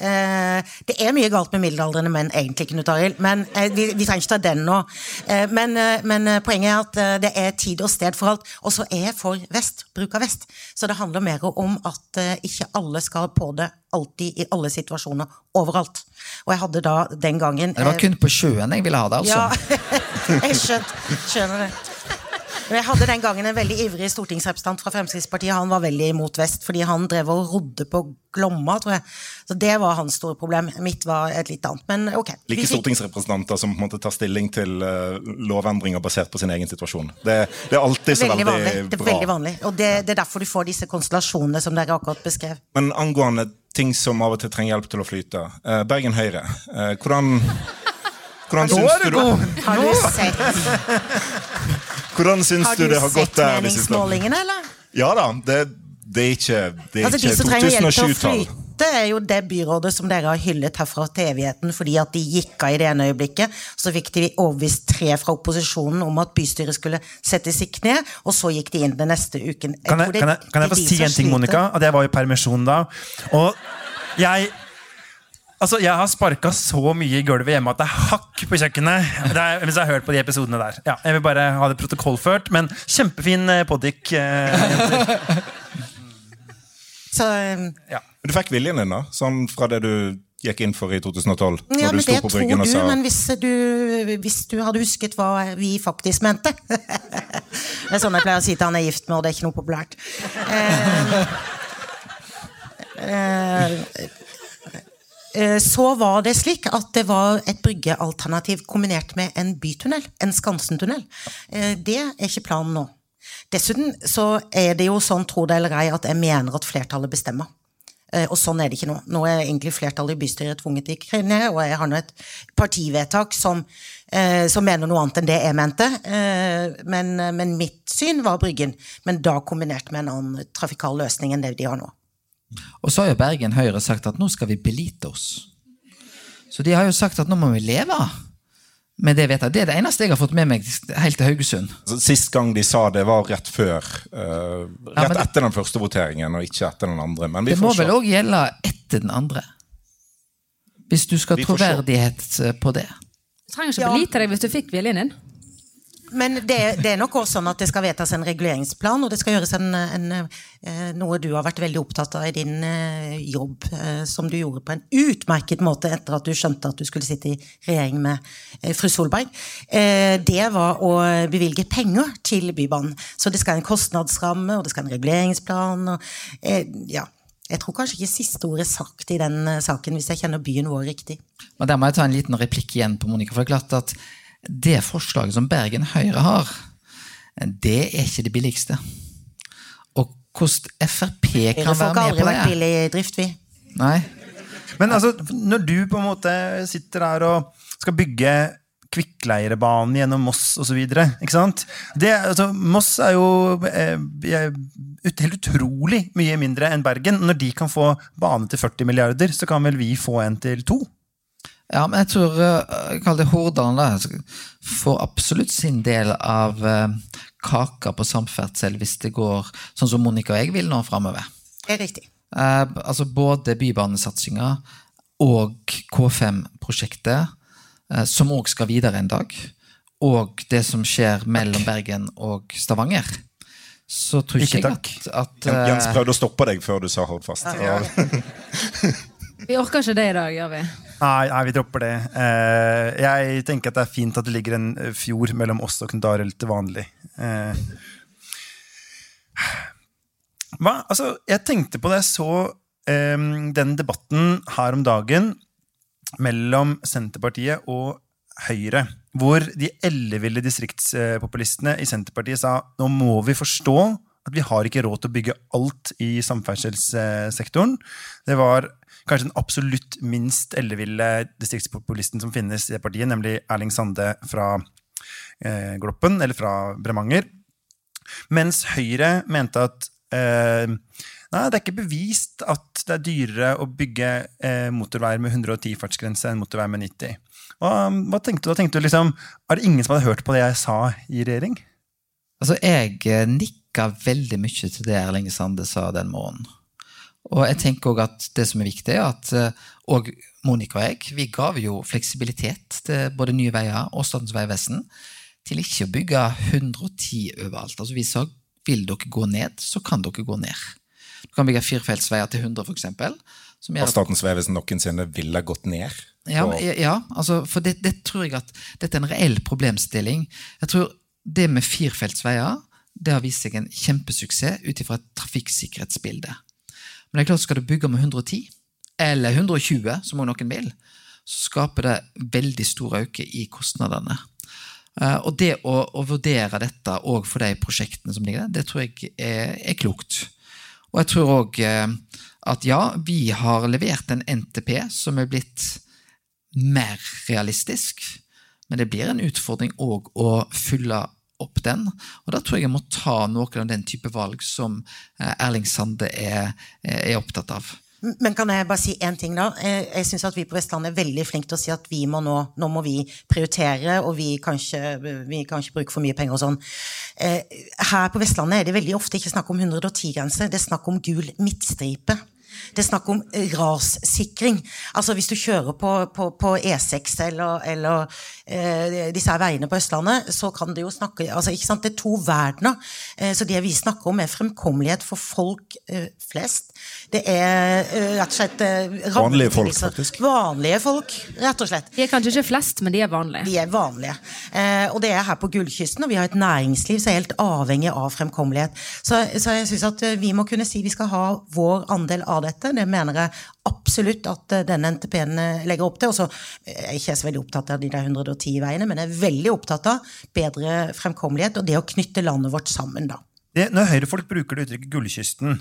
Eh, det er mye galt med middelaldrende menn, egentlig, Knut Arild, men eh, vi, vi trenger ikke ta den nå. Eh, men, men poenget er at det er tid og sted for alt. Og så er jeg for vest, bruk av vest. Så det handler mer om at ikke alle skal på det alltid, i alle situasjoner, overalt. Og jeg hadde da den gangen Det var kun på sjøen jeg ville ha det, altså. ja, jeg skjønner det. Men jeg hadde den gangen en veldig ivrig stortingsrepresentant fra Fremskrittspartiet. Han var veldig imot vest, fordi han drev og rodde på Glomma, tror jeg. Så det var hans store problem. Mitt var et litt annet. Men ok. Like fikk- stortingsrepresentanter som på en måte tar stilling til uh, lovendringer basert på sin egen situasjon. Det, det er alltid så Veldig veldig, vanlig. Det er veldig vanlig. Og det, det er derfor du får disse konstellasjonene som dere akkurat beskrev. Men angående ting som av og til trenger hjelp til å flyte. Uh, Bergen Høyre, uh, hvordan hvordan syns du det? Har du sett, Hvordan syns du du det har gått sett Har du sett meningsmålingene, eller? Ja da. Det, det er ikke, det er Altså, de som trenger hjelp til å flyte, er jo det byrådet som dere har hyllet herfra til evigheten fordi at de gikk av i det ene øyeblikket. Så fikk de overbevist tre fra opposisjonen om at bystyret skulle settes i kne, og så gikk de inn den neste uken. Kan jeg, kan jeg, kan jeg få si en ting. Monica? At jeg var i permisjon da. Og jeg Altså, Jeg har sparka så mye i gulvet hjemme at det er hakk på kjøkkenet. Det er, hvis jeg har hørt på de episodene der. Ja, jeg vil bare ha det protokollført, men kjempefin eh, poddik. Eh. Så, um, ja. Du fikk viljen din, da? Sånn fra det du gikk inn for i 2012? ja, når du men sto det på tror du, sa men hvis du, hvis du hadde husket hva vi faktisk mente Det er sånn jeg pleier å si til han er gift med, og det er ikke noe populært. Eh, eh, så var det slik at det var et bryggealternativ kombinert med en bytunnel, en Skansentunnel. Eh, Det er ikke planen nå. Dessuten så er det jo sånn, tro det eller ei, at jeg mener at flertallet bestemmer. Eh, Og sånn er det ikke nå. Nå er egentlig flertallet i bystyret tvunget til å ned, og jeg har nå et partivedtak som, eh, som mener noe annet enn det jeg mente. Eh, men, men mitt syn var Bryggen, men da kombinert med en annen trafikal løsning enn det de har nå. Og så har jo Bergen Høyre sagt at nå skal vi belite oss. Så de har jo sagt at nå må vi leve med det vedtaket. Det er det eneste jeg har fått med meg helt til Haugesund. Altså, Sist gang de sa det, var rett før. Uh, rett ja, det- etter den første voteringen, og ikke etter den andre. Men vi Det må se. vel òg gjelde etter den andre? Hvis du skal ha troverdighet på det. Du trenger ikke Ja. belite deg hvis du fikk viljen din. Men det, det er nok også sånn at det skal vedtas en reguleringsplan, og det skal gjøres en, en, eh, noe du har vært veldig opptatt av i din eh, jobb, eh, som du gjorde på en utmerket måte etter at du skjønte at du skulle sitte i regjering med fru Solberg. Det var å bevilge penger til Bybanen. Så det skal en kostnadsramme, og det skal en reguleringsplan. Og, ja. Jeg tror kanskje ikke siste ord er sagt i den saken, hvis jeg kjenner byen vår riktig. Men Der må jeg ta en liten replikk igjen på Monica. For det er klart at det forslaget som Bergen Høyre har, det er ikke det billigste. Og hvordan Frp kan være med på det Folk har aldri vært billig i drift, vi. Nei. Men altså, når du på en måte sitter der og skal bygge kvikkleirebanen gjennom Moss osv. Altså, Moss er jo eh, helt utrolig mye mindre enn Bergen. Når de kan få bane til 40 milliarder, så kan vel vi få en til to? Ja, men jeg tror jeg Kall det Hordaland da, får absolutt sin del av eh, kaka på samferdsel hvis det går sånn som Monica og jeg vil nå framover. Det er riktig. Eh, altså både bybanesatsinga og K5-prosjektet, eh, som òg skal videre en dag, og det som skjer mellom Bergen og Stavanger, så tror ikke, Ikke jeg takk. at, at eh, Jens prøvde å stoppe deg før du sa Hordfast. Og, Vi orker ikke det i dag, gjør vi? Nei, nei, vi dropper det. Uh, jeg tenker at det er fint at det ligger en eh, fjord mellom oss og Knut Arild til vanlig. Uh, hva? Altså, jeg tenkte på det jeg så um, den debatten her om dagen mellom Senterpartiet og Høyre, hvor de elleville distriktspopulistene i Senterpartiet sa nå må vi forstå at vi har ikke råd til å bygge alt i samferdselssektoren. Det var kanskje den absolutt minst elleville distriktspopulisten som finnes i partiet, nemlig Erling Sande fra eh, Gloppen, eller fra Bremanger. Mens Høyre mente at eh, nei, det er ikke bevist at det er dyrere å bygge eh, motorveier med 110 fartsgrense enn motorveier med 90. Hva, hva tenkte du? Tenkte du liksom, Er det ingen som hadde hørt på det jeg sa i regjering? Altså, jeg eh, nikka veldig mye til det Erling Sande sa den morgenen. Og jeg tenker også at det som er viktig, er at eh, og Monica og jeg vi gav jo fleksibilitet til både Nye Veier og Statens vegvesen til ikke å bygge 110 overalt. Altså Vi sa vil dere gå ned, så kan dere gå ned. Du kan bygge firefeltsveier til 100, f.eks. Og Statens vegvesen noensinne ville gått ned? ja, ja altså, for det, det tror jeg at dette er en reell problemstilling. Jeg tror det med firefeltsveier det har vist seg en kjempesuksess ut ifra et trafikksikkerhetsbilde. Men det er klart, skal du bygge med 110, eller 120, som også noen vil, så skaper det veldig stor øke i kostnadene. Eh, og det å, å vurdere dette òg for de prosjektene som ligger der, det tror jeg er, er klokt. Og jeg tror òg at ja, vi har levert en NTP som er blitt mer realistisk, men det blir en utfordring òg å fylle opp den. Og da tror jeg jeg må ta noen av den type valg som eh, Erling Sande er, er opptatt av. Men kan jeg bare si én ting, da? Eh, Jeg syns at vi på Vestlandet er veldig flinke til å si at vi må nå, nå må vi prioritere, og vi kan ikke, vi kan ikke bruke for mye penger og sånn. Eh, Her på Vestlandet er det veldig ofte ikke snakk om 110-grense, det er snakk om gul midtstripe. Det er snakk om rassikring. Altså Hvis du kjører på, på, på E6 eller, eller eh, disse veiene på Østlandet, så kan det jo snakke altså ikke sant, Det er to verdener. Eh, så det vi snakker om, er fremkommelighet for folk eh, flest. Det er eh, rett og slett eh, Vanlige folk, faktisk. Vanlige folk, rett og slett. De er kanskje ikke flest, men de er vanlige. De er vanlige. Eh, og det er her på Gullkysten, og vi har et næringsliv som er helt avhengig av fremkommelighet. Så, så jeg syns at vi må kunne si vi skal ha vår andel av dette. Det mener jeg absolutt at denne NTP-en legger opp til. Og så er jeg ikke så veldig opptatt av de der 110-veiene, men jeg er veldig opptatt av bedre fremkommelighet og det å knytte landet vårt sammen, da. Det, når høyrefolk bruker det uttrykket 'gullkysten',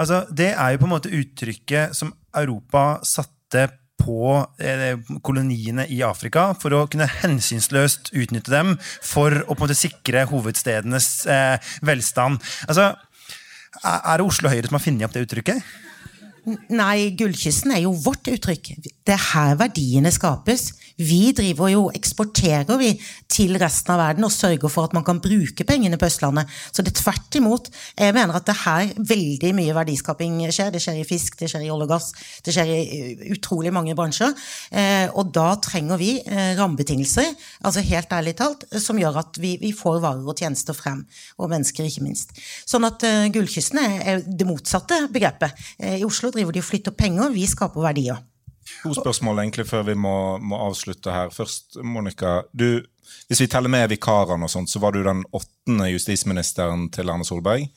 altså, det er jo på en måte uttrykket som Europa satte på eh, koloniene i Afrika for å kunne hensynsløst utnytte dem for å på en måte sikre hovedstedenes eh, velstand. Altså, er det Oslo Høyre som har funnet opp det uttrykket? Nei, gullkysten er jo vårt uttrykk. Det er her verdiene skapes. Vi driver jo eksporterer vi til resten av verden og sørger for at man kan bruke pengene på Østlandet. Så det er tvert imot. Jeg mener at det her veldig mye verdiskaping skjer. Det skjer i fisk, det skjer i olje og gass, det skjer i uh, utrolig mange bransjer. Eh, og da trenger vi eh, rammebetingelser, altså helt ærlig talt, som gjør at vi, får varer og tjenester frem. Og mennesker, ikke minst. Sånn at Gullkysten er, er det motsatte begrepet. Eh, I Oslo driver de og flytter penger, vi skaper verdier. To spørsmål egentlig før vi må, må avslutte her. Først, Monica. Du, hvis vi teller med vikarene, og sånt, så var du den åttende justisministeren til Erna Solberg.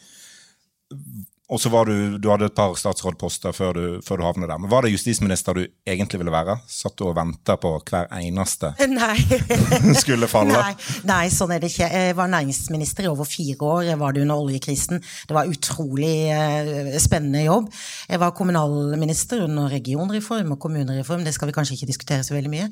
Og så var du, du hadde et par statsrådposter før du, før du havnet der. Men Var det justisminister du egentlig ville være? Satt du og venta på hver eneste Nei. skulle falle? Nei, nei, sånn er det ikke. Jeg var næringsminister i over fire år. Jeg var det under oljekrisen. Det var utrolig eh, spennende jobb. Jeg var kommunalminister under regionreform og kommunereform. Det skal vi kanskje ikke diskutere så veldig mye.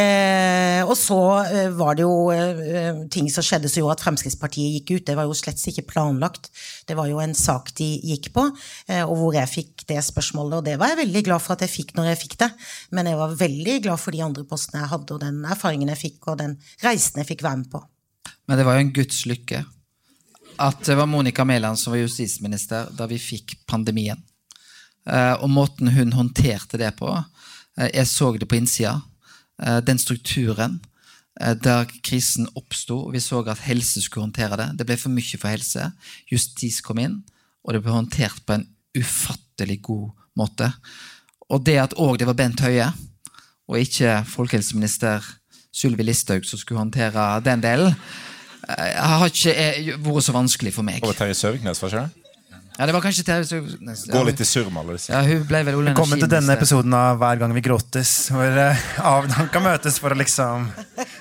Eh, og så eh, var det jo eh, ting som skjedde som gjorde at Fremskrittspartiet gikk ut. Det var jo slett ikke planlagt. Det var jo en sak de gikk gikk på, eh, og hvor jeg fikk det spørsmålet. Og det var jeg veldig glad for at jeg fikk når jeg fikk det. Men jeg var veldig glad for de andre postene jeg hadde, og den erfaringen jeg fikk, og den reisen jeg fikk være med på. Men det var jo en Guds lykke at det var Monica Mæland som var justisminister da vi fikk pandemien. Eh, og måten hun håndterte det på eh, Jeg så det på innsida. Den strukturen der krisen oppsto, og vi så at helse skulle håndtere det. Det ble for mye for helse. Justis kom inn og det ble håndtert på en ufattelig god måte. Og det at òg det var Bent Høie, og ikke folkehelseminister Sylvi Listhaug som skulle håndtere den delen, eh, har ikke eh, vært så vanskelig for meg. Og Terje Søviknes, var ikke det? Ja, det var kanskje Terje Søviknes. Gå litt i surr med alle disse. Ja, hun ble vel Velkommen til denne episoden av Hver gang vi gråtes, hvor uh, avdanka møtes for å liksom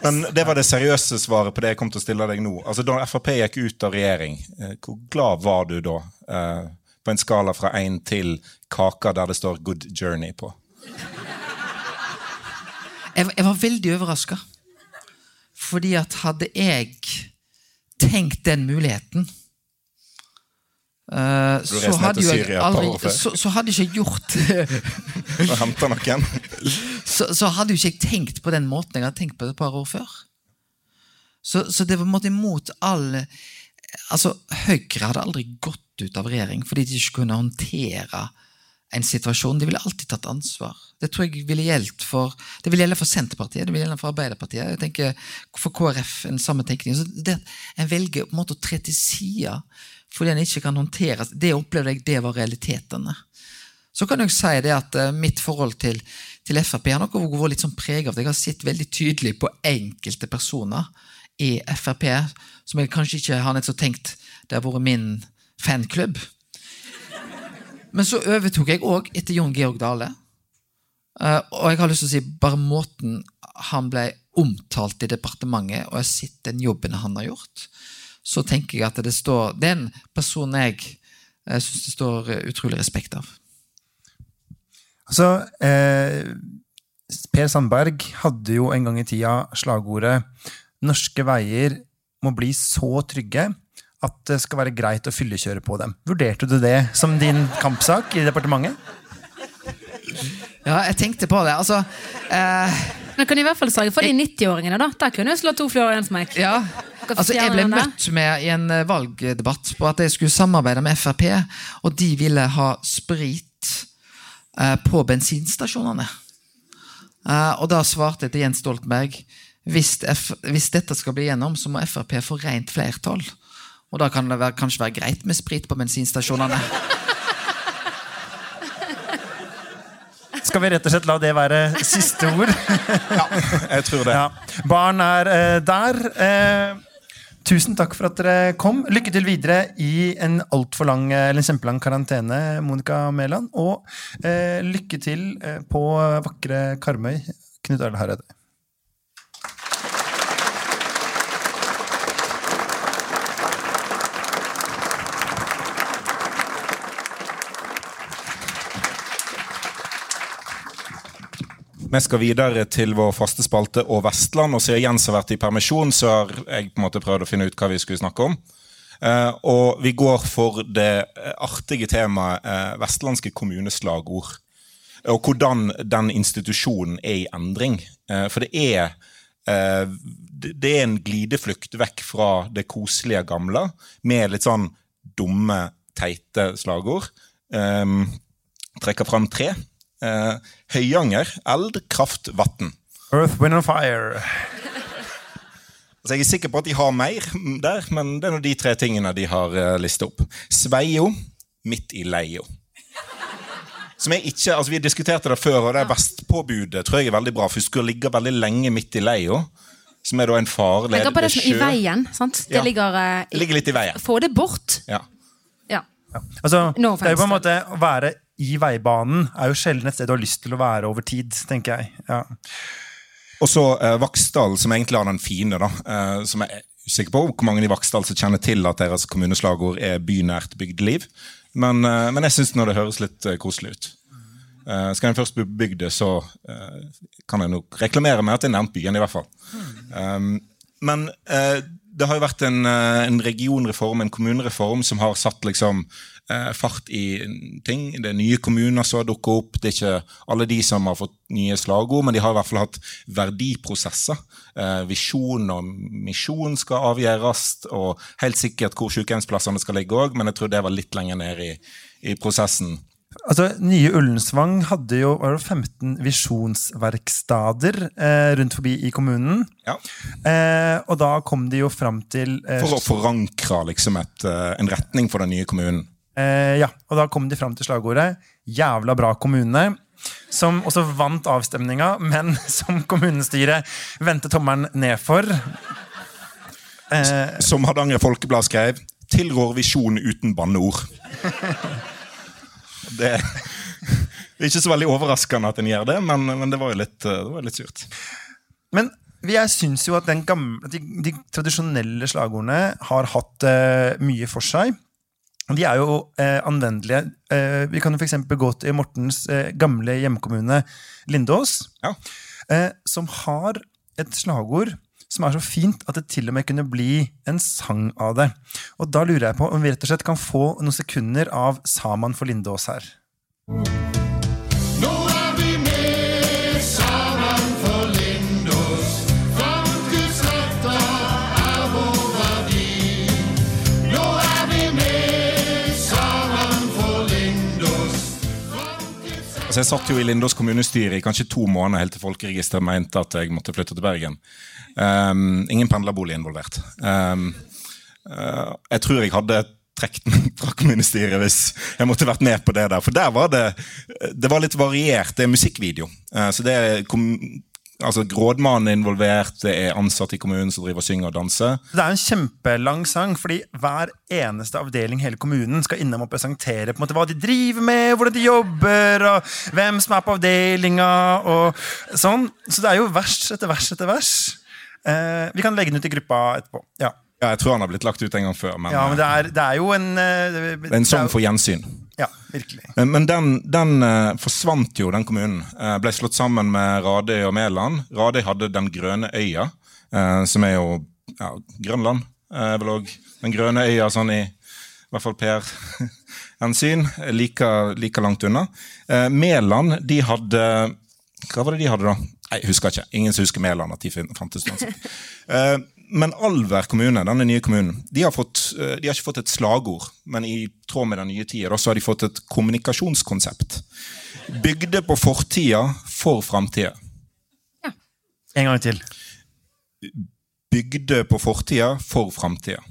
Men det var det seriøse svaret på det jeg kom til å stille deg nå. Altså Da Frp gikk ut av regjering, hvor glad var du da? Uh, på en skala fra én til kaka der det står 'Good Journey' på? Jeg, jeg var veldig overraska. Fordi at hadde jeg tenkt den muligheten uh, så, hadde jeg aldri, så, så, hadde jeg ikke gjort noen. så, så hadde jo ikke jeg tenkt på den måten jeg hadde tenkt på det et par år før. Så, så det var en måte imot all Altså, Høyre hadde aldri gått ut av regjering fordi de ikke kunne håndtere en situasjon. De ville alltid tatt ansvar. Det tror jeg ville gjeldt for det ville gjelde for Senterpartiet, det ville gjelde for Arbeiderpartiet. jeg tenker For KrF en samme tenkning. Så det, En velger på en måte å tre til side fordi en ikke kan håndtere Det opplevde jeg det var realitetene. Så kan jeg si det at uh, mitt forhold til, til Frp har nok vært litt sånn preget av det. Jeg har sett veldig tydelig på enkelte personer i Frp som jeg kanskje ikke har nettopp tenkt det har vært min fanklubb. Men så overtok jeg òg etter Jon Georg Dale. Uh, og jeg har lyst til å si bare måten han ble omtalt i departementet, og jeg har sett den jobben han har gjort, så tenker jeg at det står Det er en person jeg, jeg syns det står utrolig respekt av. Altså, eh, Per Sandberg hadde jo en gang i tida slagordet 'Norske veier må bli så trygge at det skal være greit å fyllekjøre på dem. Vurderte du det som din kampsak i departementet? Ja, jeg tenkte på det. Altså eh... Men kan i hvert fall sørge for de 90-åringene, da. Der kunne du slå to fluer i en smekk. Ja. Altså, jeg ble møtt med i en eh, valgdebatt på at jeg skulle samarbeide med Frp, og de ville ha sprit eh, på bensinstasjonene. Eh, og da svarte jeg til Jens Stoltenberg hvis, F, hvis, dette skal bli gjennom, så må Frp få rent flertall. Og da kan det være, kanskje være greit med sprit på bensinstasjonene. Skal vi rett og slett la det være siste ord? ja, jeg tror det. Ja. Barn er eh, der. Eh, tusen takk for at dere kom. Lykke til videre i en altfor lang, eller en kjempelang karantene, Monica Mæland. Og eh, lykke til på vakre Karmøy, Knut Arne Hareide. Vi skal videre til vår faste spalte og Vestland. og Siden Jens har vært i permisjon, så har jeg på en måte prøvd å finne ut hva vi skulle snakke om. Eh, og vi går for det eh, artige temaet eh, vestlandske kommuneslagord. Og hvordan den institusjonen er i endring. Eh, for det er det er en glideflukt vekk fra det koselige gamle, med litt sånn dumme, teite slagord. Um, trekker fram tre. Eh, Høyanger, eld, kraft, vann. Earth, wind and fire. Altså, jeg er sikker på at de har mer der, men det er nå de tre tingene de har eh, listet opp. Sveio, midt i leio. Som er ikke, altså Vi diskuterte det før, og det vestpåbudet tror jeg er veldig bra. For du skal ligge veldig lenge midt i leia, som er da en farlig Tenk på det er som i veien. sant? Det Ja. ligger uh, ligger litt i veien. Få det bort. Ja. Ja. Altså, No det er jo på en måte Å være i veibanen er jo sjelden et sted du har lyst til å være over tid, tenker jeg. Ja. Og så eh, Vaksdal, som egentlig har den fine, da. Eh, som jeg er usikker på hvor mange i Vaksdal som kjenner til at deres kommuneslagord er bynært bygdeliv. Men, eh, men jeg syns nå det høres litt eh, koselig ut. Eh, skal en først bli bygd, så eh, kan jeg nok reklamere med at jeg nært byen, i hvert fall. Um, men det har jo vært en, en regionreform, en kommunereform, som har satt liksom fart i ting. Det er nye kommuner som har dukket opp. Det er ikke alle de som har fått nye slagord, men de har i hvert fall hatt verdiprosesser. Eh, visjon og misjon skal avgjøres, og helt sikkert hvor sykehjemsplassene skal ligge òg, men jeg tror det var litt lenger ned i, i prosessen. Altså, Nye Ullensvang hadde jo var det 15 visjonsverkstader eh, rundt forbi i kommunen. Ja. Eh, og da kom de jo fram til eh, For å forankre liksom et, eh, en retning for den nye kommunen. Eh, Ja, og da kom de fram til slagordet 'Jævla bra kommune'. Som også vant avstemninga, men som kommunestyret vendte tommelen ned for. Eh, Som Hardanger Folkeblad skrev, tilrår visjon uten banneord. Det, det er ikke så veldig overraskende at en gjør det, men, men det var jo litt, det var litt surt. Men jeg syns jo at den gamle, de, de tradisjonelle slagordene har hatt uh, mye for seg. De er jo eh, anvendelige. Eh, vi kan jo f.eks. gå til Mortens eh, gamle hjemkommune Lindås, Ja. eh, som har et slagord som er så fint at det til og med kunne bli en sang av det. Og da lurer jeg på om vi rett og slett kan få noen sekunder av Saman for Lindås her. Altså jeg satt jo i Lindås kommunestyre i kanskje to måneder helt til folkeregisteret mente at jeg måtte flytte til Bergen. Um, ingen pendlerbolig involvert. Um, uh, jeg tror jeg hadde trukket meg fra kommunestyret hvis jeg måtte vært med på det der. For der var det, det var litt variert. Det er musikkvideo. Uh, så det kom, altså Rådmannen er involvert, det er ansatte i kommunen som driver og synger og danser. Det er en kjempelang sang, fordi hver eneste avdeling hele kommunen skal innom og presentere på en måte hva de driver med, hvordan de jobber, og hvem som er på avdelinga, og sånn. Så det er jo vers etter vers etter vers. Eh, vi kan legge den ut i gruppa etterpå. Ja, Ja, jeg tror han har blitt lagt ut en gang før, men, ja men det er, det er jo en Det, det er en sang for gjensyn. Ja, virkelig. Men, men den, den eh, forsvant jo, den kommunen. Eh, ble slått sammen med Radøy og Mæland. Radøy hadde Den grønne øya, eh, som er jo ja, Grønland. Eh, vel òg Den grønne øya sånn i, i hvert fall Per hensyn, Like, like langt unna. Eh, Mæland, de hadde Hva var det de hadde, da? Nei, jeg husker ikke. Ingen som husker Mæland. at de fantes uansett. Men Alver kommune, denne nye kommunen, de har, fått, eh, de har ikke fått et slagord, men i tråd med den nye tida så har de fått et kommunikasjonskonsept. Bygde på fortida for framtida. En gang til. Bygde på fortida for framtida.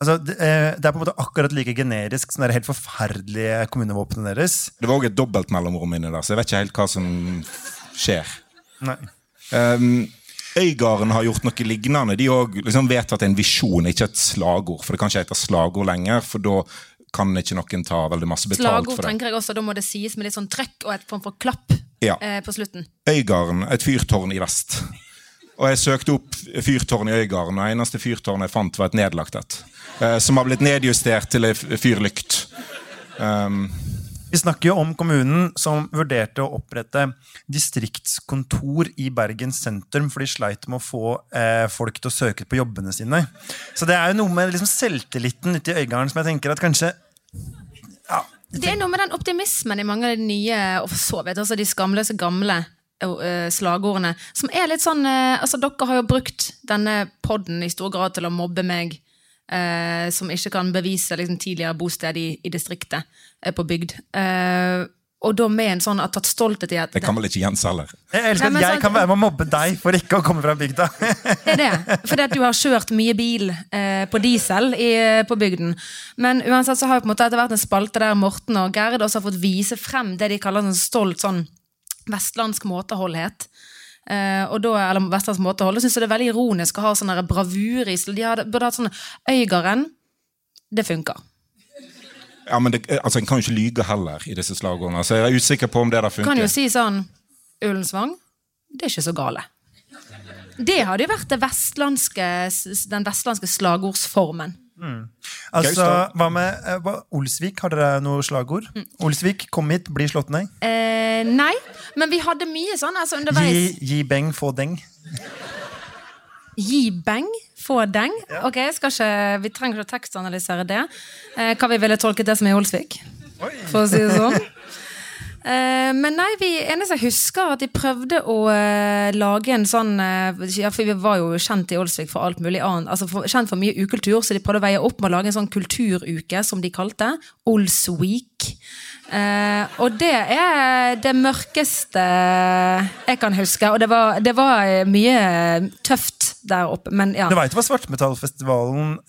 Altså, det, eh, det er på en måte akkurat like generisk som det helt forferdelige kommunevåpenet deres. Det var òg et dobbeltmellomrom inni der, så jeg vet ikke helt hva som skjer. Nei. Um, Øygarden har gjort noe lignende. De òg også vet at en visjon, ikke et slagord. For det kan ikke hete slagord lenger, for da kan ikke noen ta veldig masse betalt Slagord for det. Slagord tenker jeg også, da må det sies med litt sånn trøkk og et form for klapp Ja. eh, på slutten. Øygarden, et fyrtårn i vest. Og jeg søkte opp fyrtårn i Øygarden, og eneste fyrtårn jeg fant, var et nedlagt et. eh, Som har blitt nedjustert til ei fyrlykt. Um, Vi snakker jo om kommunen som vurderte å opprette distriktskontor i Bergen sentrum, for de sleit med å få eh, folk til å søke på jobbene sine. Så det er jo noe med liksom, selvtilliten ute i Øygarden som jeg tenker at kanskje ja, Det er noe med den optimismen i mange av de nye, og for så vidt altså de skamløse gamle eh, slagordene, som er litt sånn eh, Altså, dere har jo brukt denne podden i stor grad til å mobbe meg. Eh, som ikke kan bevise liksom, tidligere bosted i, i distriktet, eh, på bygd. Eh, og da med en sånn at tatt stolthet i at Det kan vel ikke Jens heller. Jeg elsker at jeg sånn- kan være med å mobbe deg for ikke å komme fra bygda. Det er det. Fordi at du har kjørt mye bil eh, på diesel i, på bygden. Men uansett så har jo på en måte etter hvert en spalte der Morten og Gerd også har fått vise frem det de kaller en stolt sånn vestlandsk måteholdhet. Eh, og da, eller Vestlands måte å holde, syns jeg det er veldig ironisk å ha sånn bravur i De hadde, burde hatt sånn Øygarden. Det funker. Ja, men det, altså, En kan jo ikke lyge heller i disse slagordene, så jeg er usikker på om det der Kan jo si sånn Ullensvang, det er ikke så gale. Det hadde jo vært det vestlandske, den vestlandske slagordsformen. Altså, Gaustad. hva med eh, hva, Olsvik? Har dere noe slagord? Mm. Olsvik, kom hit, bli slått ned. Eh, nei, men vi hadde mye sånn altså Gi, underveis. gi beng, få deng. Gi beng, få deng. Ok, jeg skal ikke, Vi trenger ikke å tekstanalysere det. Eh, hva vi ville tolket det som i Olsvik, for å si det sånn. Eh, men nei, vi eneste jeg husker, at de prøvde å uh, lage en sånn uh, ja, For vi var jo kjent i Olsvik for alt mulig annet. Altså for, kjent for mye ukultur, så de prøvde å veie opp med å lage en sånn kulturuke, som de kalte. Olsweek. Og det er det mørkeste jeg kan huske. Og det var, det var mye tøft der oppe, men ja. Du veit hva Svartmetallfestivalen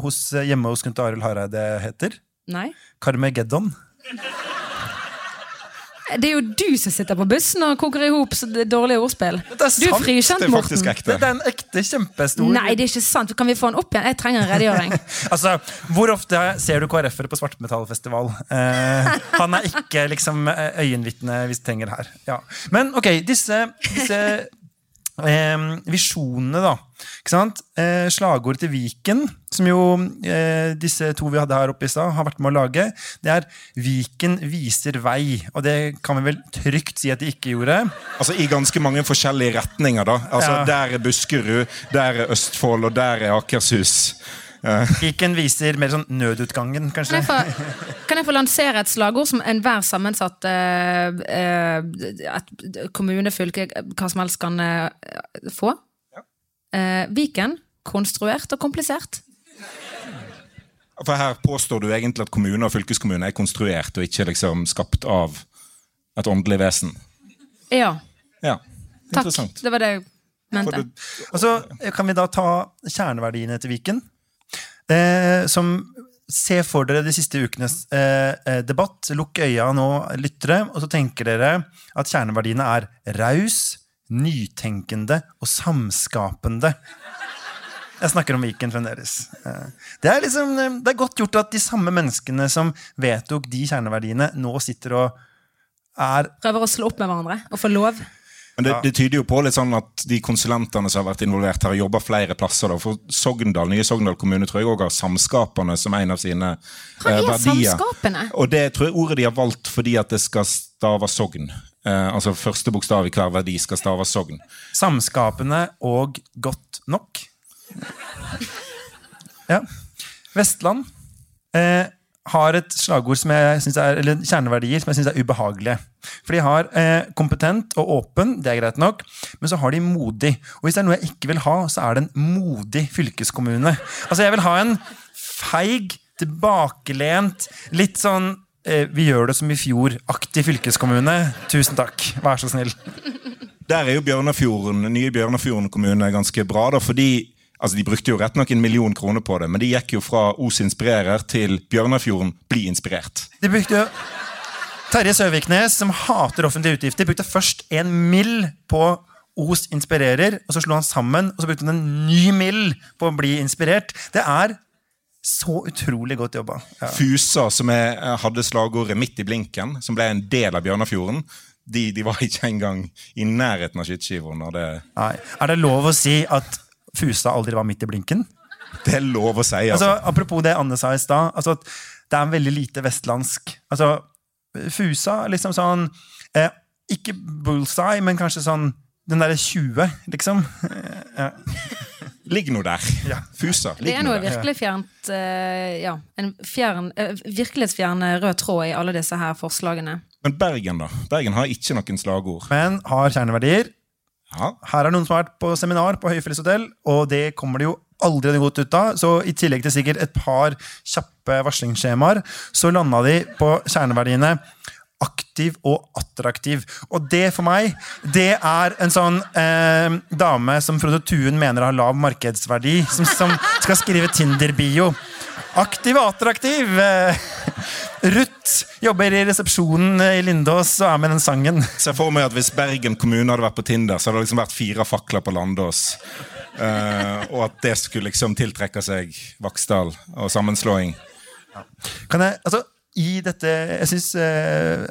hos, hjemme hos Knut Arild Hareide heter? Nei. Carmageddon. Det er jo du som sitter på bussen og koker i hop så det dårlige ordspill. Det er Du er sant. frikjent, Det er faktisk Morten. ekte. Det er en ekte kjempestor Nei, det er ikke sant. Kan vi få den opp igjen? Jeg trenger en redegjøring. Altså, Hvor ofte ser du KrF-ere på Svartmetallfestival? Eh, han er ikke liksom øyenvitne du trenger her. Ja. Men ok, disse, disse eh, visjonene, da. Ikke sant? Eh, slagordet til Viken, som jo eh, disse to vi hadde her oppe i stad, har vært med å lage, det er 'Viken viser vei'. Og det kan vi vel trygt si at de ikke gjorde. Altså I ganske mange forskjellige retninger. da Altså Ja. Der er Buskerud, der er Østfold, og der er Akershus. Viken viser mer sånn nødutgangen, Kan jeg, få, kan jeg få lansere et slagord som enhver sammensatt uh, uh, kommune, fylke, hva som helst kan uh, få? Eh, Viken. Konstruert og komplisert. For her påstår du egentlig at kommune og fylkeskommune er konstruert og ikke liksom skapt av et åndelig vesen. Ja. Ja, Takk. Det var det jeg mente. det, Altså, kan vi da ta kjerneverdiene til Viken? Eh, som Se for dere de siste ukenes eh, eh, debatt. Lukk øya nå, lyttere, og så tenker dere at kjerneverdiene er raus, nytenkende og samskapende. Jeg snakker om Viken fremdeles. Eh, Det er, liksom, det er godt gjort at de samme menneskene som vedtok de kjerneverdiene, nå sitter og er Prøver å slå opp med hverandre og få lov. Men det, det tyder jo på litt sånn at de konsulentene som har vært involvert, har jobber flere plasser. Da. For Sogndal, nye Sogndal kommune tror jeg også har samskapene som en av sine Hva eh, er verdier. Samskapene? Og det tror jeg ordet de har valgt fordi at det skal stave sogn. Eh, altså første bokstav i hver verdi skal stave sogn. Samskapene og godt nok. Ja. Vestland eh, har et slagord som jeg synes er, eller kjerneverdier som jeg syns er ubehagelige. For de har eh, kompetent og åpen, det er greit nok, men så har de modig. Og hvis det er noe jeg ikke vil ha, så er det en modig fylkeskommune. Altså Jeg vil ha en feig, tilbakelent, litt sånn eh, vi gjør det som i fjor-aktig fylkeskommune. Tusen takk. Vær så snill. Der er jo Bjørnafjorden, nye Bjørnafjorden kommune ganske bra. da, fordi altså De brukte jo rett nok en million kroner på det, men de gikk jo fra Os inspirerer til Bjørnafjorden bli inspirert. De brukte jo Terje Søviknes, som hater offentlige utgifter, brukte først en mill på Os inspirerer, og så slo han sammen, og så brukte han en ny mill på å bli inspirert. Det er så utrolig godt jobba. Ja. Fusa, som jeg hadde slagordet 'Midt i blinken', som ble en del av Bjørnafjorden, de, de var ikke engang i nærheten av skyteskiva. når Det, Nei. Er det lov å si at Fusa aldri var midt i blinken? det er lov å si. Altså, altså. apropos det Anne sa i stad. Altså, at det er veldig lite vestlandsk. Altså, Fusa, liksom sånn eh, Ikke bullseye, men kanskje sånn den derre 20, liksom. Eh, ja. Ligg nå der. Ja. Fusa. Det er noe der. virkelig fjernt eh, Ja, en fjern, eh, virkelighetsfjern rød tråd i alle disse her forslagene. Men Bergen, da? Bergen har ikke noen slagord. Men har kjerneverdier. Ja. Her er noen som har vært på seminar på Høyfjellshotell, og det kommer det jo aldri noe godt ut av. Så i tillegg til sikkert et par kjappe varslingsskjemaer, så landa de på kjerneverdiene aktiv og attraktiv. Og det for meg, det er en sånn eh, dame som Frode Tuen mener har lav markedsverdi, som, som skal skrive Tinder-bio. Aktiv og attraktiv! Eh, Ruth jobber i resepsjonen i Lindås og er med den sangen. Se for meg at Hvis Bergen kommune hadde vært på Tinder, så hadde det liksom vært fire fakler på Landås. Uh, og at det skulle liksom tiltrekke seg Vaksdal og sammenslåing. Kan jeg, altså, i dette Jeg syns uh,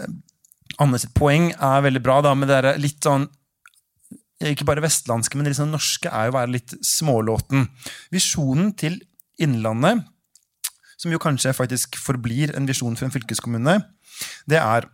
Anne sitt poeng er veldig bra, da, med det der litt sånn Ikke bare vestlandske, men det sånn norske er jo å være litt smålåten. Visjonen til Innlandet, som jo kanskje faktisk forblir en visjon for en fylkeskommune, det er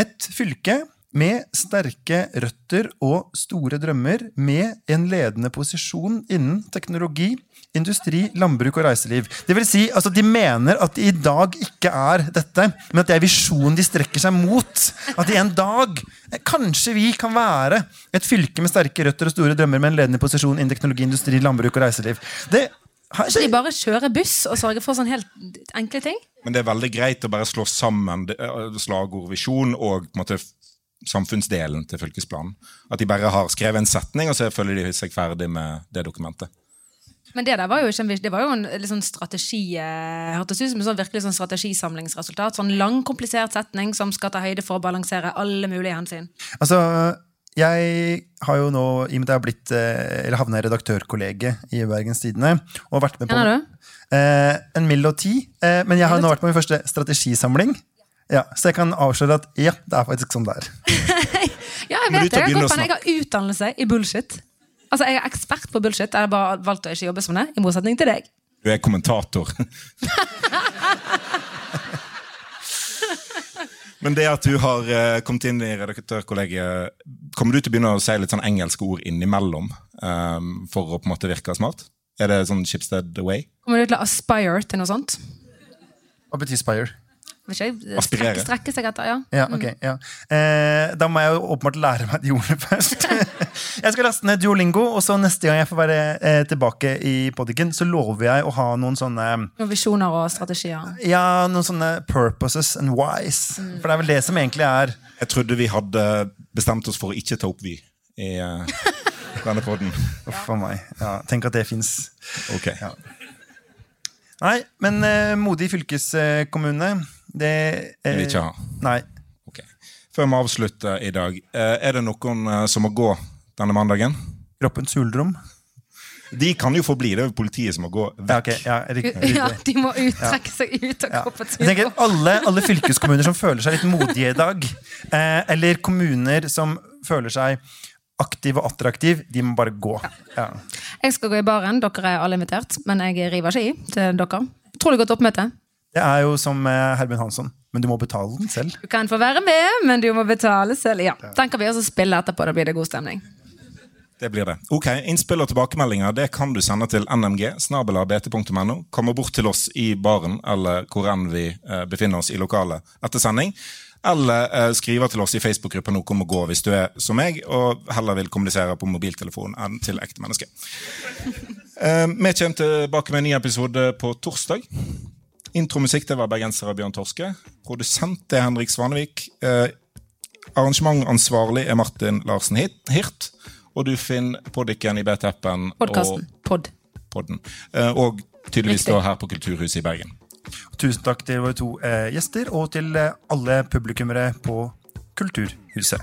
et fylke med sterke røtter og store drømmer, med en ledende posisjon innen teknologi, industri, landbruk og reiseliv. Det vil si, altså, De mener at de i dag ikke er dette, men at det er visjonen de strekker seg mot. At i en dag kanskje vi kan være et fylke med sterke røtter og store drømmer med en ledende posisjon innen teknologi, industri, landbruk og reiseliv. Det Så de bare kjører buss og sørger for sånn helt enkle ting? Men det er veldig greit å bare slå sammen slagord, visjon og på en måte samfunnsdelen til fylkesplanen. At de bare har skrevet en setning, og så føler de seg ferdig med det dokumentet. Men det der var jo ikke det var jo en sånn strategi Hørtes ut som en sånn virkelig sånn strategisamlingsresultat. Sånn lang, komplisert setning som skal ta høyde for å balansere alle mulige hensyn. Altså, jeg har jo nå, i og med at jeg har blitt, eh, eller havnet i redaktørkollegiet i Bergens Tidende og vært med på? Eh, en mild og ti. Eh, men jeg har nå vært på min første strategisamling. Ja, så jeg kan avsløre at ja, det er faktisk sånn det er. Ja, jeg vet det. Jeg, Godt, jeg har utdannelse i bullshit. Altså, Jeg er ekspert på bullshit. Jeg har bare valgt å ikke jobbe som det, i motsetning til deg. Du er kommentator. Men det at du har eh, kommet inn i redaktørkollegiet, kommer du til å begynne å si litt sånn engelske ord innimellom um, for å på en måte virke smart? Er det sånn Schibsted way? Kommer du til å aspire til noe sånt? Hva betyr Spire? Strekke, strekke seg etter, ja. Ja, okay, ja. Eh, da må jeg jo åpenbart lære meg de ordene først. jeg skal laste ned Duolingo, og så neste gang jeg får være eh, tilbake i podiken, så lover jeg å ha noen sånne Noen visjoner og strategier. ja, noen sånne purposes and whys. For det er vel det som egentlig er Jeg trodde vi hadde bestemt oss for å ikke ta opp Vy i eh, denne poden. Uff a meg. Ja, tenk at det fins. Okay. Ja. Nei, men eh, modig fylkeskommune, det eh, Vil vi ikke ha. Nei. Ok. Før vi avslutter i dag, eh, er det noen eh, som må gå denne mandagen? Kroppens hulrom. De kan jo få bli. Det er jo politiet som må gå Ja, vekk. ok, ja, riktig. Ja, de må uttrekke seg ut av Ja. kroppens Jeg tenker alle, alle fylkeskommuner som føler seg litt modige i dag, eh, eller kommuner som føler seg aktiv og attraktiv, de må bare gå. Ja. Jeg skal gå i baren, dere er alle invitert, men jeg river ikke i til dere. Utrolig godt oppmøte. Det er jo som eh, Herman Hansson, men du må betale den selv. Du kan få være med, men du må betale selv. Ja, Den kan vi også spille etterpå, da blir det god stemning. Det blir det. Ok, Innspill og tilbakemeldinger det kan du sende til nmg. .no. Komme bort til oss i baren eller hvor enn vi eh, befinner oss i lokalet etter sending. Eller eh, skriver til oss i Facebook-gruppa Noe om å gå hvis du er som meg og heller vil kommunisere på mobiltelefon enn til ekte mennesker. Eh, vi kommer tilbake med en ny episode på torsdag. Intromusikk det var bergenser av Bjørn Torske. Produsent er Henrik Svanevik. Eh, arrangementansvarlig er Martin Larsen Hirt. Og du finner Podikken i BT-appen Podkasten. Pod. og podden. Eh, og tydeligvis Riktig. da her på Kulturhuset i Bergen. Tusen takk til våre to eh, gjester, og til eh, alle publikummere på Kulturhuset.